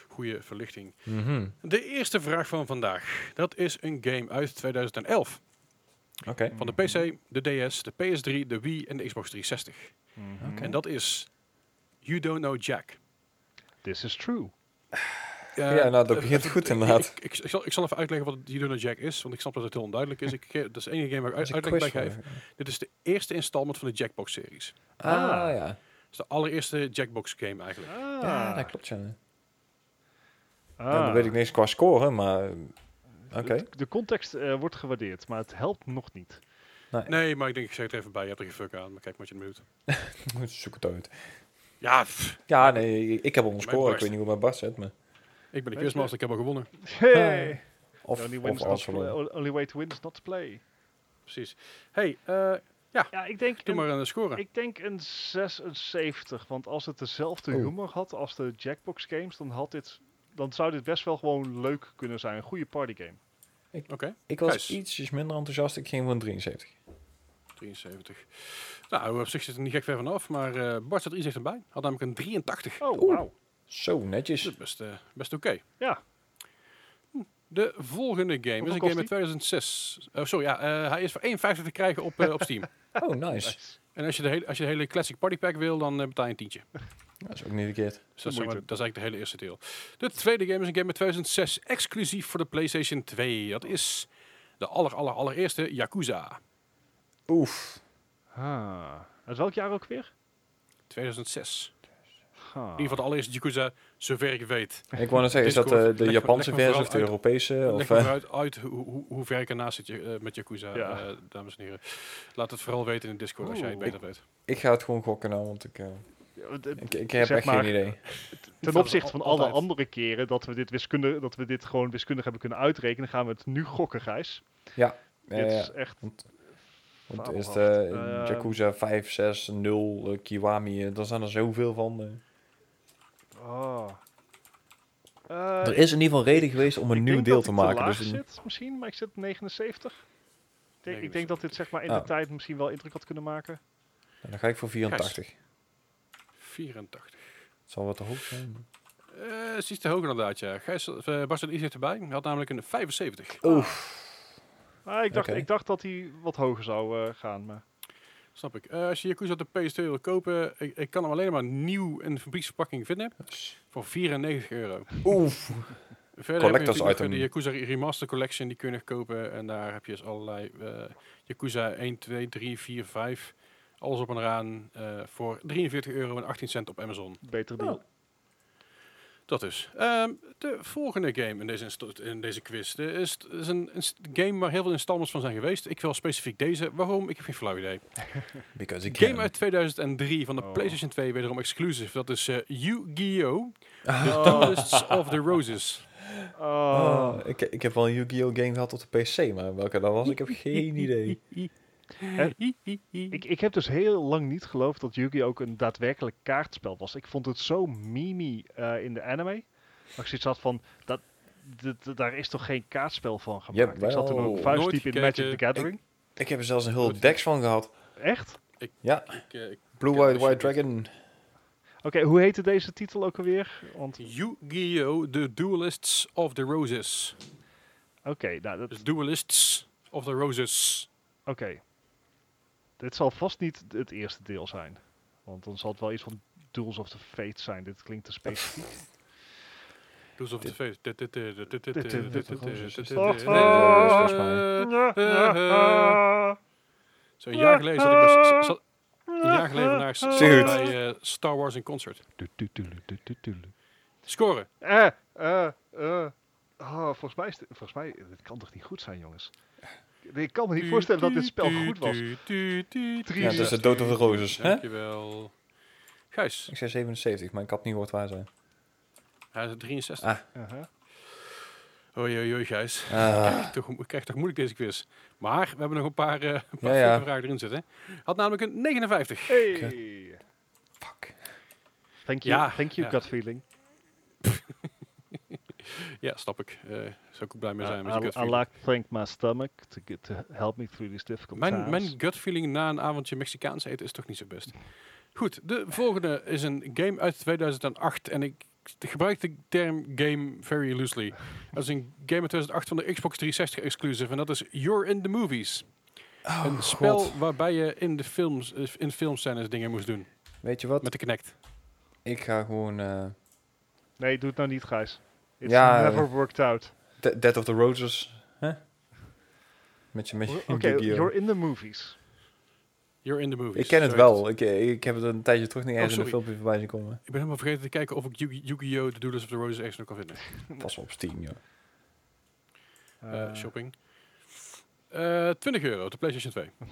goede verlichting. Mhm. De eerste vraag van vandaag. Dat is een game uit 2011. Oké. Van de PC, de DS, de PS3, de Wii en de Xbox 360. Mhm. Oké. En dat is You Don't Know Jack. This is true. Ja, nou, dat begint goed, ik- inderdaad. Ik, ik, ik, zal, ik zal even uitleggen wat You Don't Know Jack is, want ik snap dat het heel onduidelijk is. Ik, dat is de enige game waar ik uitleg bij geef. Dit is de eerste installment van de Jackbox-series. Ah, Ah. ja. Dat is de allereerste Jackbox-game eigenlijk. Ah. Ja, dat klopt, ja. Ah. Ja, dan weet ik niks qua score, maar... Oké. De, de context eh, wordt gewaardeerd, maar het helpt nog niet. Nee, maar ik denk, ik zeg het er even bij. Je hebt er geen fuck aan, maar kijk wat je het doet. Zoek het uit. Ja, pff, Ja, nee, ik heb al een score. Ik weet niet hoe mijn bar zit, maar... ik ben de quizmaster, ik heb al gewonnen. Hey! Of, the only, of win is not alles to play- verloren. only way to win is not to play. Precies. hey, eh, Ja, ik denk, doe een, maar een score. ik denk een 76. Want als het dezelfde Oeh. humor had als de Jackbox games, dan, had dit, dan zou dit best wel gewoon leuk kunnen zijn. Een goede partygame. Oké, Ik was ietsjes minder enthousiast. Ik ging voor een 73. 73. Nou, op zich zit er niet gek ver vanaf, maar eh Bart zat er iets dichterbij. Had namelijk een 83. Oh, wauw. Zo, Dat netjes. is best, eh, best oké. Ja. De volgende game is een game uit 2006. Oh, sorry, ja, eh, hij is voor 1,50 te krijgen op, eh, op Steam. Oh, nice. En als je, de hele, als je de hele Classic Party Pack wil, dan eh, betaal je een tientje. Dat is ook niet verkeerd. Dus dat is, zeg moeite. maar- dat is eigenlijk de hele eerste deel. De tweede game is een game uit 2006, exclusief voor de PlayStation 2. Dat is De aller, aller, allereerste Yakuza. Oef. Ah. Uit welk jaar ook weer? 2006. In ieder geval de allereerste Yakuza, zover ik weet. Ik wou net zeggen, is dat eh, de Japanse versie of de. Europese? Leg Of, eh, uit hoe, hoe, hoe ver ik ernaast zit eh, met Yakuza, Ja. dames en heren. Laat het vooral weten in de Discord als jij het beter weet. ik ga het gewoon gokken nou, want ik, eh, ik, ik heb Zeg echt maar- geen idee. Ten opzichte van alle andere keren dat we dit wiskundig, dat we dit gewoon wiskundig hebben kunnen uitrekenen, gaan we het nu gokken, Gijs. Ja, dit is echt. Want is fabelhaft. het eh, Eh, Yakuza 5, 6, 0, eh, Kiwami, daar zijn er zoveel van. Eh. Oh. Eh, er is in ieder geval reden geweest om een nieuw deel te ik maken. laag Dus een- zit misschien, maar ik zit op 79. Ik denk, ik denk 79. dat dit zeg maar in Ah. de tijd misschien wel indruk had kunnen maken. dan ga ik voor 84. 84. Het zal wat te hoog zijn. Eh is iets te hoog inderdaad, ja. Gijs, uh, Bas iets erbij. Hij had namelijk een 75. Oef. Ah, ik, dacht, ik dacht dat hij wat hoger zou eh, gaan. Maar... Snap ik. Eh, als je Yakuza op de PS2 wil kopen, ik, ik kan hem alleen maar nieuw in de fabrieksverpakking vinden. Voor 94 euro. Oef. Verder Collectors heb je item. de Yakuza Remaster Collection, die kun je nog kopen. En daar heb je dus allerlei eh Yakuza 1, 2, 3, 4, 5. Alles op en eraan eh, voor 43 euro en 18 cent op Amazon. Beter deal. Oh. Dat is. Ehm, de volgende game in deze, in deze quiz de is, is een, een game waar heel veel installments van zijn geweest. Ik wil specifiek deze. Waarom? Ik heb geen flauw idee. Because Game uit 2003 van de Oh. PlayStation 2, wederom exclusive. Dat is eh Yu-Gi-Oh! The. Duelists of the Roses. Oh. Oh, ik, ik heb wel een Yu-Gi-Oh! game gehad op de PC, maar welke dat was, ik heb geen idee. Ik, ik heb dus heel lang niet geloofd dat Yu-Gi ook een daadwerkelijk kaartspel was. Ik vond het zo mimi eh, in de anime. Maar ik zoiets had van, dat, daar is toch geen kaartspel van gemaakt? ik zat toen ook vuistdiep in. Magic the Gathering. Ik heb er zelfs een heel decks van gehad. Echt? Ja, Ik, eh, ik- Blue White is White Dragon. Oké, hoe heette deze titel ook alweer? Want, Yu-Gi-Oh! The Duelists of the Roses. oké, nou, dat, Dus Duelists of the Roses. oké dit zal vast niet het eerste deel zijn. Want dan zal het wel iets van Duels of the Fate zijn. Dit klinkt te specifiek. Duels of the Fate. Zo een jaar geleden zat ik bij, een jaar geleden naar bij uh, Star Wars in concert. Scoren. Eh, eh, eh. volgens mij, volgens mij, dit kan toch niet goed zijn, jongens. Ik kan me niet voorstellen dat dit spel goed was. Ja, dat is de Dood of the Roses. Hè? Dankjewel. Gijs, Ik zei 77, maar ik had niet gehoord waar zijn. hij is 63. Ah. Uh-huh. Oei, oei, oei, Gijs. Ah, Toch, ik krijg toch moeilijk deze quiz. Maar we hebben nog een paar, eh, een paar Ja, ja. flinke vragen erin zitten. Had namelijk een 59. Hey. fuck. Thank you, Ja, thank you, gut feeling. Ja, snap ik. Eh zou ik ook blij mee zijn Uh, met I, I like to thank my stomach to, get, to help me through these difficult Mijn, times. mijn gut feeling na een avondje Mexicaans eten is toch niet zo best. Goed, de volgende is een game uit 2008 en ik gebruik de term game very loosely. Dat is een game uit 2008 van de Xbox 360 exclusive en dat is You're in the Movies. Oh, een spel God. waarbij je in de films, eh, in filmscènes dingen moest doen. Weet je wat? Met de Kinect. Ik ga gewoon eh, Nee, doe het nou niet, Gijs. It's Ja, never worked out. De- Dead of the Roses. Hè? Met je, met je Oké, Yu-Gi-Oh! you're in the movies. You're in the Movies. Ik ken het wel. Ik, ik heb het een tijdje terug niet Oh, eens in een filmpje voorbij zien komen. Ik ben helemaal vergeten te kijken of ik Yu- Yu-Gi-Oh! The Duelist of the Roses echt nog kan vinden. Pas wel op Steam, ja. Eh, Eh, shopping. Eh 20 euro op de PlayStation 2.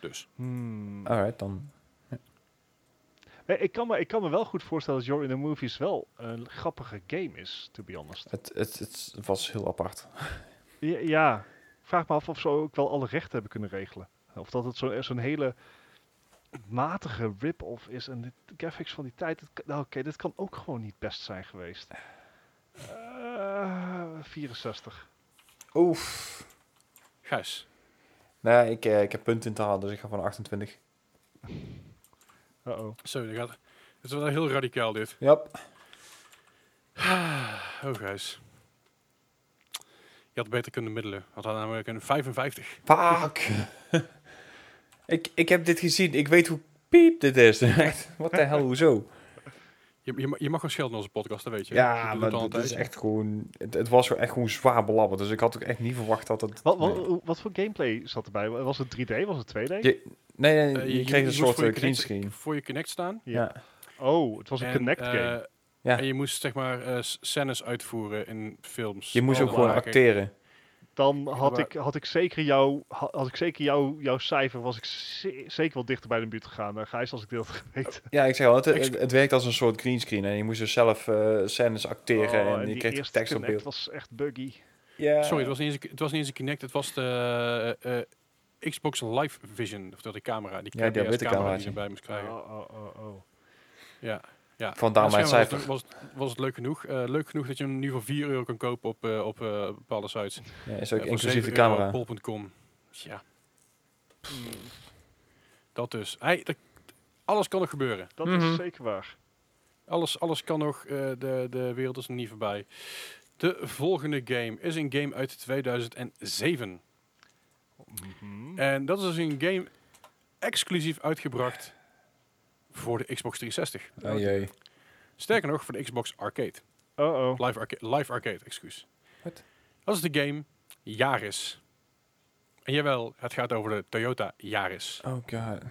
Dus. hmm. Alright, dan. Nee, ik, kan me, ik kan me wel goed voorstellen dat You're in the Movies wel een grappige game is, to be honest. Het, het, het was heel apart. Ja, ja. ik vraag me af of ze ook wel alle rechten hebben kunnen regelen. Of dat het zo- zo'n hele matige rip-off is. En de graphics van die tijd, nou, oké, dit kan ook gewoon niet best zijn geweest. Eh, 64. Oef. Gijs. Nou, ik, eh, ik heb punten in te halen, dus ik ga van 28. Uh-oh. Zo, dan gaat, het is wel heel radicaal dit. Yep. Oh, Gijs. Je had beter kunnen middelen. Had hij namelijk een 55. Fuck. ik, ik heb dit gezien. Ik weet hoe piep dit is. Echt. Wat de hel, hoezo? Je, je, ma- je mag gewoon schelden in onze podcast, dat weet je. Ja, Je doet maar het een is echt gewoon... Het, het was gewoon echt gewoon zwaar belabberd. Dus ik had ook echt niet verwacht dat het... Wat, wat, nee. wat voor gameplay zat erbij? Was het 3D? Was het 2D? Je- Nee, nee, Eh, je, je- kreeg je een soort voor je eh, screen. Voor je Connect staan. Ja. Oh, het was een En, Connect eh, game. Ja. En je moest zeg maar eh, s- scènes uitvoeren in films. Je moest ook Oh, gewoon waar, kijk. acteren. Dan had maar- ik, had ik zeker, jou, ha- had ik zeker jou, jouw cijfer, was ik ze- zeker wel dichter bij de buurt gegaan. eh, Gijs, als ik dit had geweten. Ja, ik zeg al, het, het, het werkt als een soort greenscreen. En je moest dus zelf eh scènes acteren Oh, en je die kreeg de tekst op beeld. was echt buggy. Ja. Sorry, het was, niet eens, een- het was niet eens een Kinect, het was de eh, eh, Xbox Live Vision. Of dat die camera, die, Ja, die camera die je erbij moest krijgen. Oh, oh, oh, oh. Ja. Ja. Vandaar mijn cijfer. Was, was, was het leuk genoeg? Eh, leuk genoeg dat je hem nu voor 4 euro kan kopen op, eh, op eh, bepaalde sites. Ja, is ook inclusief de 7 euro camera. Ja, dat dus. Hey, dat- alles kan nog gebeuren. dat Mhm. is zeker waar. Alles, alles kan nog. eh, de, de wereld is nog niet voorbij. De volgende game is een game uit 2007. Mhm. En dat is dus een game exclusief uitgebracht voor de Xbox 360. Oh jee. Sterker nog, voor de Xbox Arcade. Oh, oh. Live, arca live Arcade, excuus. Wat? Dat is de game Yaris. En jawel, het gaat over de Toyota Yaris. Oh god.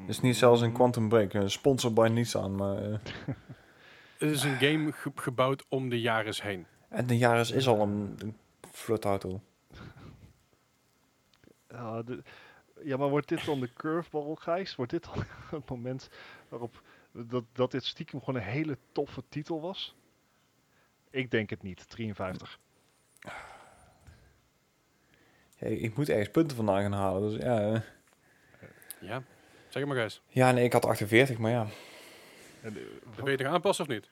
Het is niet zelfs een Quantum Break. eh, Sponsored by Nissan. Maar, eh, Het is een game ge- gebouwd om de Yaris heen. en de Yaris is al een, een flutauto. De- ja, maar wordt dit dan de curveball, Gijs? Wordt dit dan het moment waarop dat, dat dit stiekem gewoon een hele toffe titel was? Ik denk het niet. 53. Ja, ik moet ergens punten vandaan gaan halen. Dus ja, eh. Ja, zeg het maar Gijs. ja nee, ik had 48, maar ja. En, eh, Ben je gaan aanpassen of niet?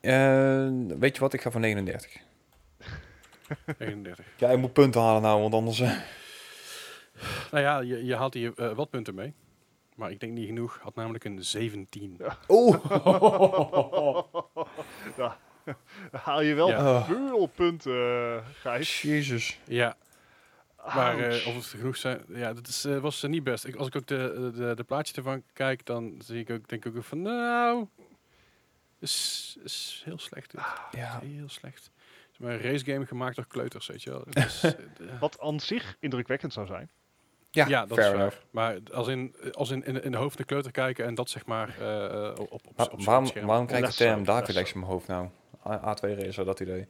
Eh, weet je wat, ik ga voor 39. 39. Ja, ik moet punten halen nou, want anders... eh, Nou ja, je, je haalt hier eh, wat punten mee. Maar ik denk niet genoeg. Had namelijk een 17. Ja. Oeh! ja, haal je wel Ja. Oh. veel punten, eh, Gijs. Jezus. Ja, maar eh, of het genoeg zijn, ja, dat is, eh, was niet best. Ik, als ik ook de, de, de plaatjes ervan kijk, dan zie ik ook, denk ik ook van, nou, is, is heel slecht dit. Ja. Heel slecht. Het is maar een race game gemaakt door kleuters, weet je wel. Is, Wat aan zich indrukwekkend zou zijn. Ja, ja, dat fair is waar. enough. Maar als in, als in, in, in de hoofd de kleuter kijken en dat zeg maar eh, op, op, op, Wa- op, waarom, scherm. waarom krijgt de term Relax in mijn hoofd nou? A- A2 Racer, dat idee.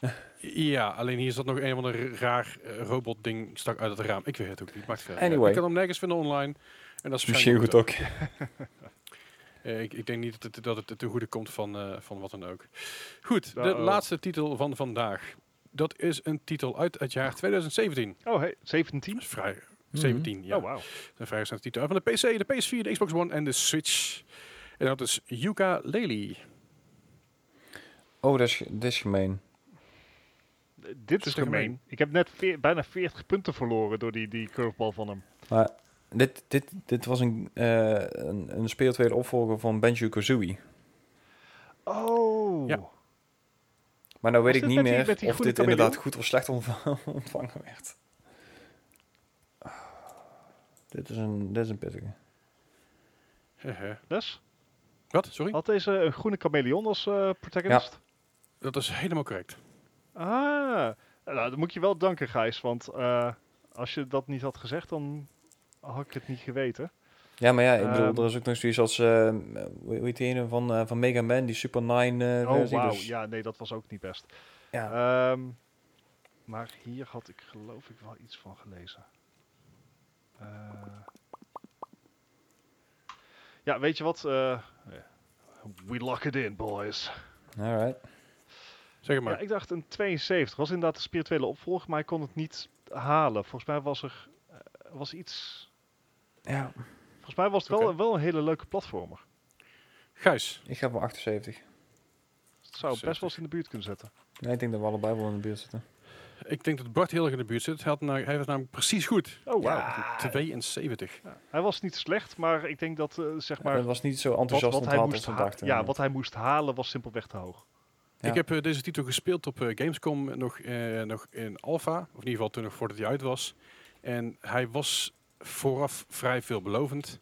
Ja, alleen hier zat nog een of ander raar eh, robot ding stak uit het raam. Ik weet het ook niet. Maakt verder. Anyway. Ik kan hem nergens vinden online. En dat is Misschien goed ook. Eh, ik, ik denk niet dat het, dat het ten goede komt van, eh, van wat dan ook. Goed, de Uh-oh. laatste titel van vandaag. Dat is een titel uit het jaar 2017. Oh, hey, 17? Dat is vrij. Mhm. 17, ja. Oh, wauw. Een vrij recente titel. Van de PC, de PS4, de Xbox One en de Switch. En dat is Yuka Lely. Oh, dat is, dat is gemeen. Dit is gemeen. gemeen? Ik heb net veer- bijna 40 punten verloren door die, die curveball van hem. Maar dit, dit, dit was een, eh een, een speeltweede opvolger van Banjo-Kazooie. Oh. Ja. Maar nou weet Was ik niet die- meer die of dit inderdaad goed of slecht ontva- ontvangen werd. Dit is een, dit is een pittige. Dus, Wat? Sorry? had deze een groene chameleon als eh, protagonist? Dat is helemaal correct. Ah, nou, dan moet je wel danken, Gijs. Want eh, als je dat niet had gezegd, dan had ik het niet geweten. Ja, maar ja, ik bedoel, Ehm. er is ook nog zoiets als, eh, hoe heet die ene van, eh, van Mega Man, die Super 9 eh oh, wauw. dus- Ja, nee, dat was ook niet best. ja. Ehm, maar hier had ik geloof ik wel iets van gelezen. Eh, ja, weet je wat? Eh, we lock it in, boys. Alright. Zeg maar. Ja, ik dacht een 72. Was inderdaad de spirituele opvolger, maar ik kon het niet halen. Volgens mij was er eh, was iets... Ja, Volgens mij was het wel, wel een hele leuke platformer. Gijs. ik ga voor 78. Het zou best 70. wel eens in de buurt kunnen zetten. Nee, ik denk dat we allebei wel in de buurt zitten. Ik denk dat Bart heel erg in de buurt zit. Hij, had na- hij was namelijk precies goed. Oh, wauw. Ja. 72. Ja, Hij was niet slecht, maar ik denk dat, eh, zeg maar, het was niet zo enthousiast wat hij moest dachten. ja, wat hij moest halen was simpelweg te hoog. Ja. Ik heb eh, deze titel gespeeld op eh, Gamescom nog, eh, nog in alpha. Of in ieder geval toen nog voordat hij uit was. En hij was vooraf vrij veelbelovend.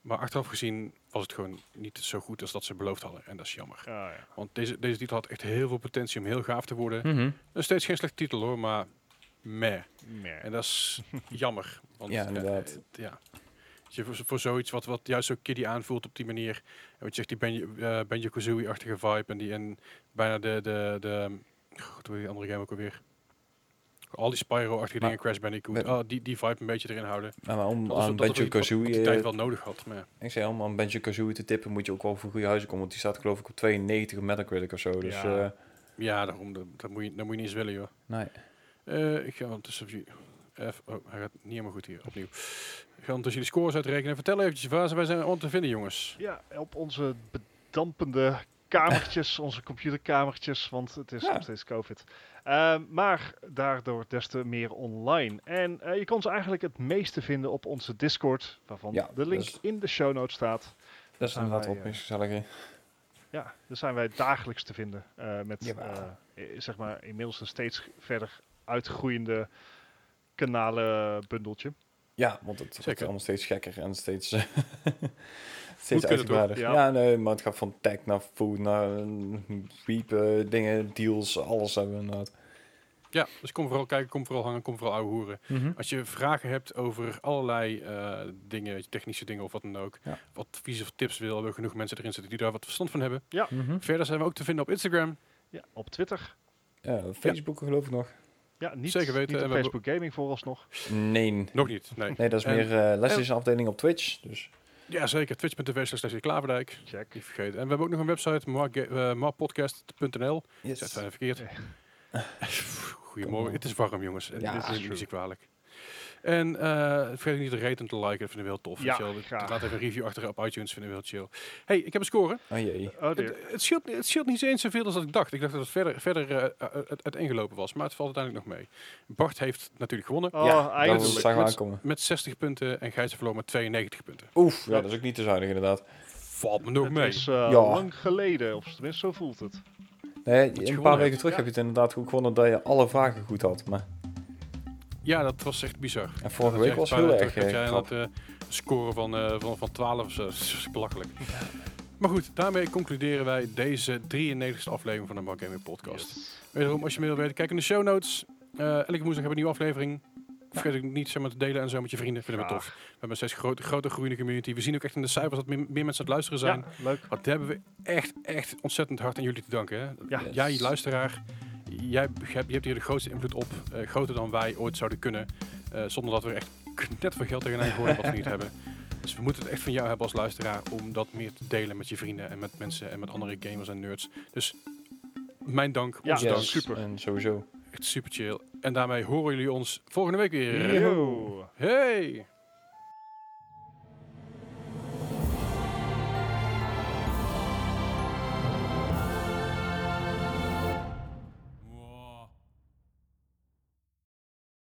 Maar achteraf gezien was het gewoon niet zo goed als dat ze beloofd hadden. En dat is jammer. Ah, ja. Want deze, deze titel had echt heel veel potentie om heel gaaf te worden. Mhm. Nog steeds geen slechte titel hoor, maar meh. Meer. En dat is jammer. Want, Ja, eh, inderdaad. ja. Je, voor, voor zoiets wat, wat juist zo kiddie aanvoelt op die manier. En wat je zegt, die Benjo, eh Benjo Kazooie-achtige vibe. En, die, en bijna de, de, de God, hoe die andere game ook alweer? Al die Spyro-achtige dingen, Crash Bandicoot. Oh, die, die vibe een beetje erin houden. Maar, maar om Dat is aan die Banjo-Kazooie... tijd eh, wel nodig had. Maar ja. Ik zei om aan Banjo-Kazooie te tippen moet je ook wel voor goede huizen komen. Want die staat geloof ik op 92 op Metacritic of zo. Dus Ja. eh, ja, daarom, dat, dat, moet je, dat moet je niet eens willen joh. nee. Eh, ik ga ondertussen. F, oh, hij gaat niet helemaal goed hier, opnieuw. Ik ga ondertussen de scores uitrekenen. Vertel eventjes, waar zijn wij zijn allemaal te vinden, jongens? Ja, op onze bedampende kamertjes, onze computerkamertjes, want het is Ja. nog steeds COVID. Ehm, maar daardoor des te meer online. En eh, je kon ze eigenlijk het meeste vinden op onze Discord, waarvan Ja, de link dus- in de show notes staat. Dat is zijn inderdaad wij, wel eh, meest gezellig. Ja, daar zijn wij dagelijks te vinden. eh, met zeg maar inmiddels een steeds verder uitgroeiende kanalenbundeltje. Ja, want het wordt Zeker. allemaal steeds gekker en steeds, steeds uitgebreider. Ja. Ja. nee, maar het gaat van tech naar food naar uh, weep, eh, dingen, deals, alles hebben we inderdaad. Ja, dus kom vooral kijken, kom vooral hangen, kom vooral ouwe hoeren. Als je vragen hebt over allerlei eh, dingen, technische dingen of wat dan ook, Ja. wat advies of tips wil, hebben we genoeg mensen erin zitten die daar wat verstand van hebben. Mhm. Verder zijn we ook te vinden op Instagram. Ja, op Twitter. Ja, Facebook geloof ik nog. Ja, niet, Zeker weten. niet En op we hebben- Facebook Gaming vooralsnog. Nee. Nog niet, nee. Nee, dat is En- meer uh, Leslie afdeling op Twitch. Dus Ja, zeker. Twitch.tv slash Klaverdijk. Check. Niet vergeten. En we hebben ook nog een website, uh, moapodcast.nl. yes. Zet zijn verkeerd. Goedemorgen. Het is warm, jongens. En Ja, dit is niet kwalijk. En eh, vergeet niet de rate te liken. Dat vinden we heel tof. Ja, graag. Laat even een review achter op iTunes. Vinden we heel chill. hey, ik heb een score. Oh jee. Oh. Het, het, scheelt, het scheelt niet eens zoveel als dat ik dacht. Ik dacht dat het verder, verder eh, eh, het uiteengelopen was. Maar het valt uiteindelijk nog mee. Bart heeft natuurlijk gewonnen. Oh, ja, we Met- aankomen. Met 60 punten. En Gijs verloor met 92 punten. Oef, ja, dat is ook niet te zuinig inderdaad. Valt me nog Het mee. is eh, Ja. lang geleden, of tenminste zo voelt het. Nee, een paar weken terug Ja. heb je het inderdaad goed gewonnen dat je alle vragen goed had. Maar Ja, dat was echt bizar. en vorige Dat week was heel erg eh, jij krap. dat eh, score van, eh, van, van 12 of zo. Dat is belachelijk. Maar goed, daarmee concluderen wij deze 93e aflevering van de Mark Gaming Podcast. Yes. Wederom, als je meer wil weten, kijk in de show notes. Eh, elke woensdag hebben we een nieuwe aflevering. Vergeet ook niet zeg maar, te delen en zo met je vrienden. Vinden we tof. We hebben een steeds grote, grote groeiende community. We zien ook echt in de cijfers dat meer, meer mensen aan het luisteren zijn. Ja, leuk. Want daar hebben we echt, echt ontzettend hard aan jullie te danken. Hè? Ja. Yes. Jij, luisteraar, jij hebt, hier de grootste invloed op. eh, groter dan wij ooit zouden kunnen. eh, zonder dat we echt net veel geld tegenaan gooien wat we niet hebben. Dus we moeten het echt van jou hebben als luisteraar om dat meer te delen met je vrienden en met mensen en met andere gamers en nerds. Dus mijn dank, Ja, onze yes. dank. super. En sowieso. Echt super chill. En daarmee horen jullie ons volgende week weer. Yo. Hey!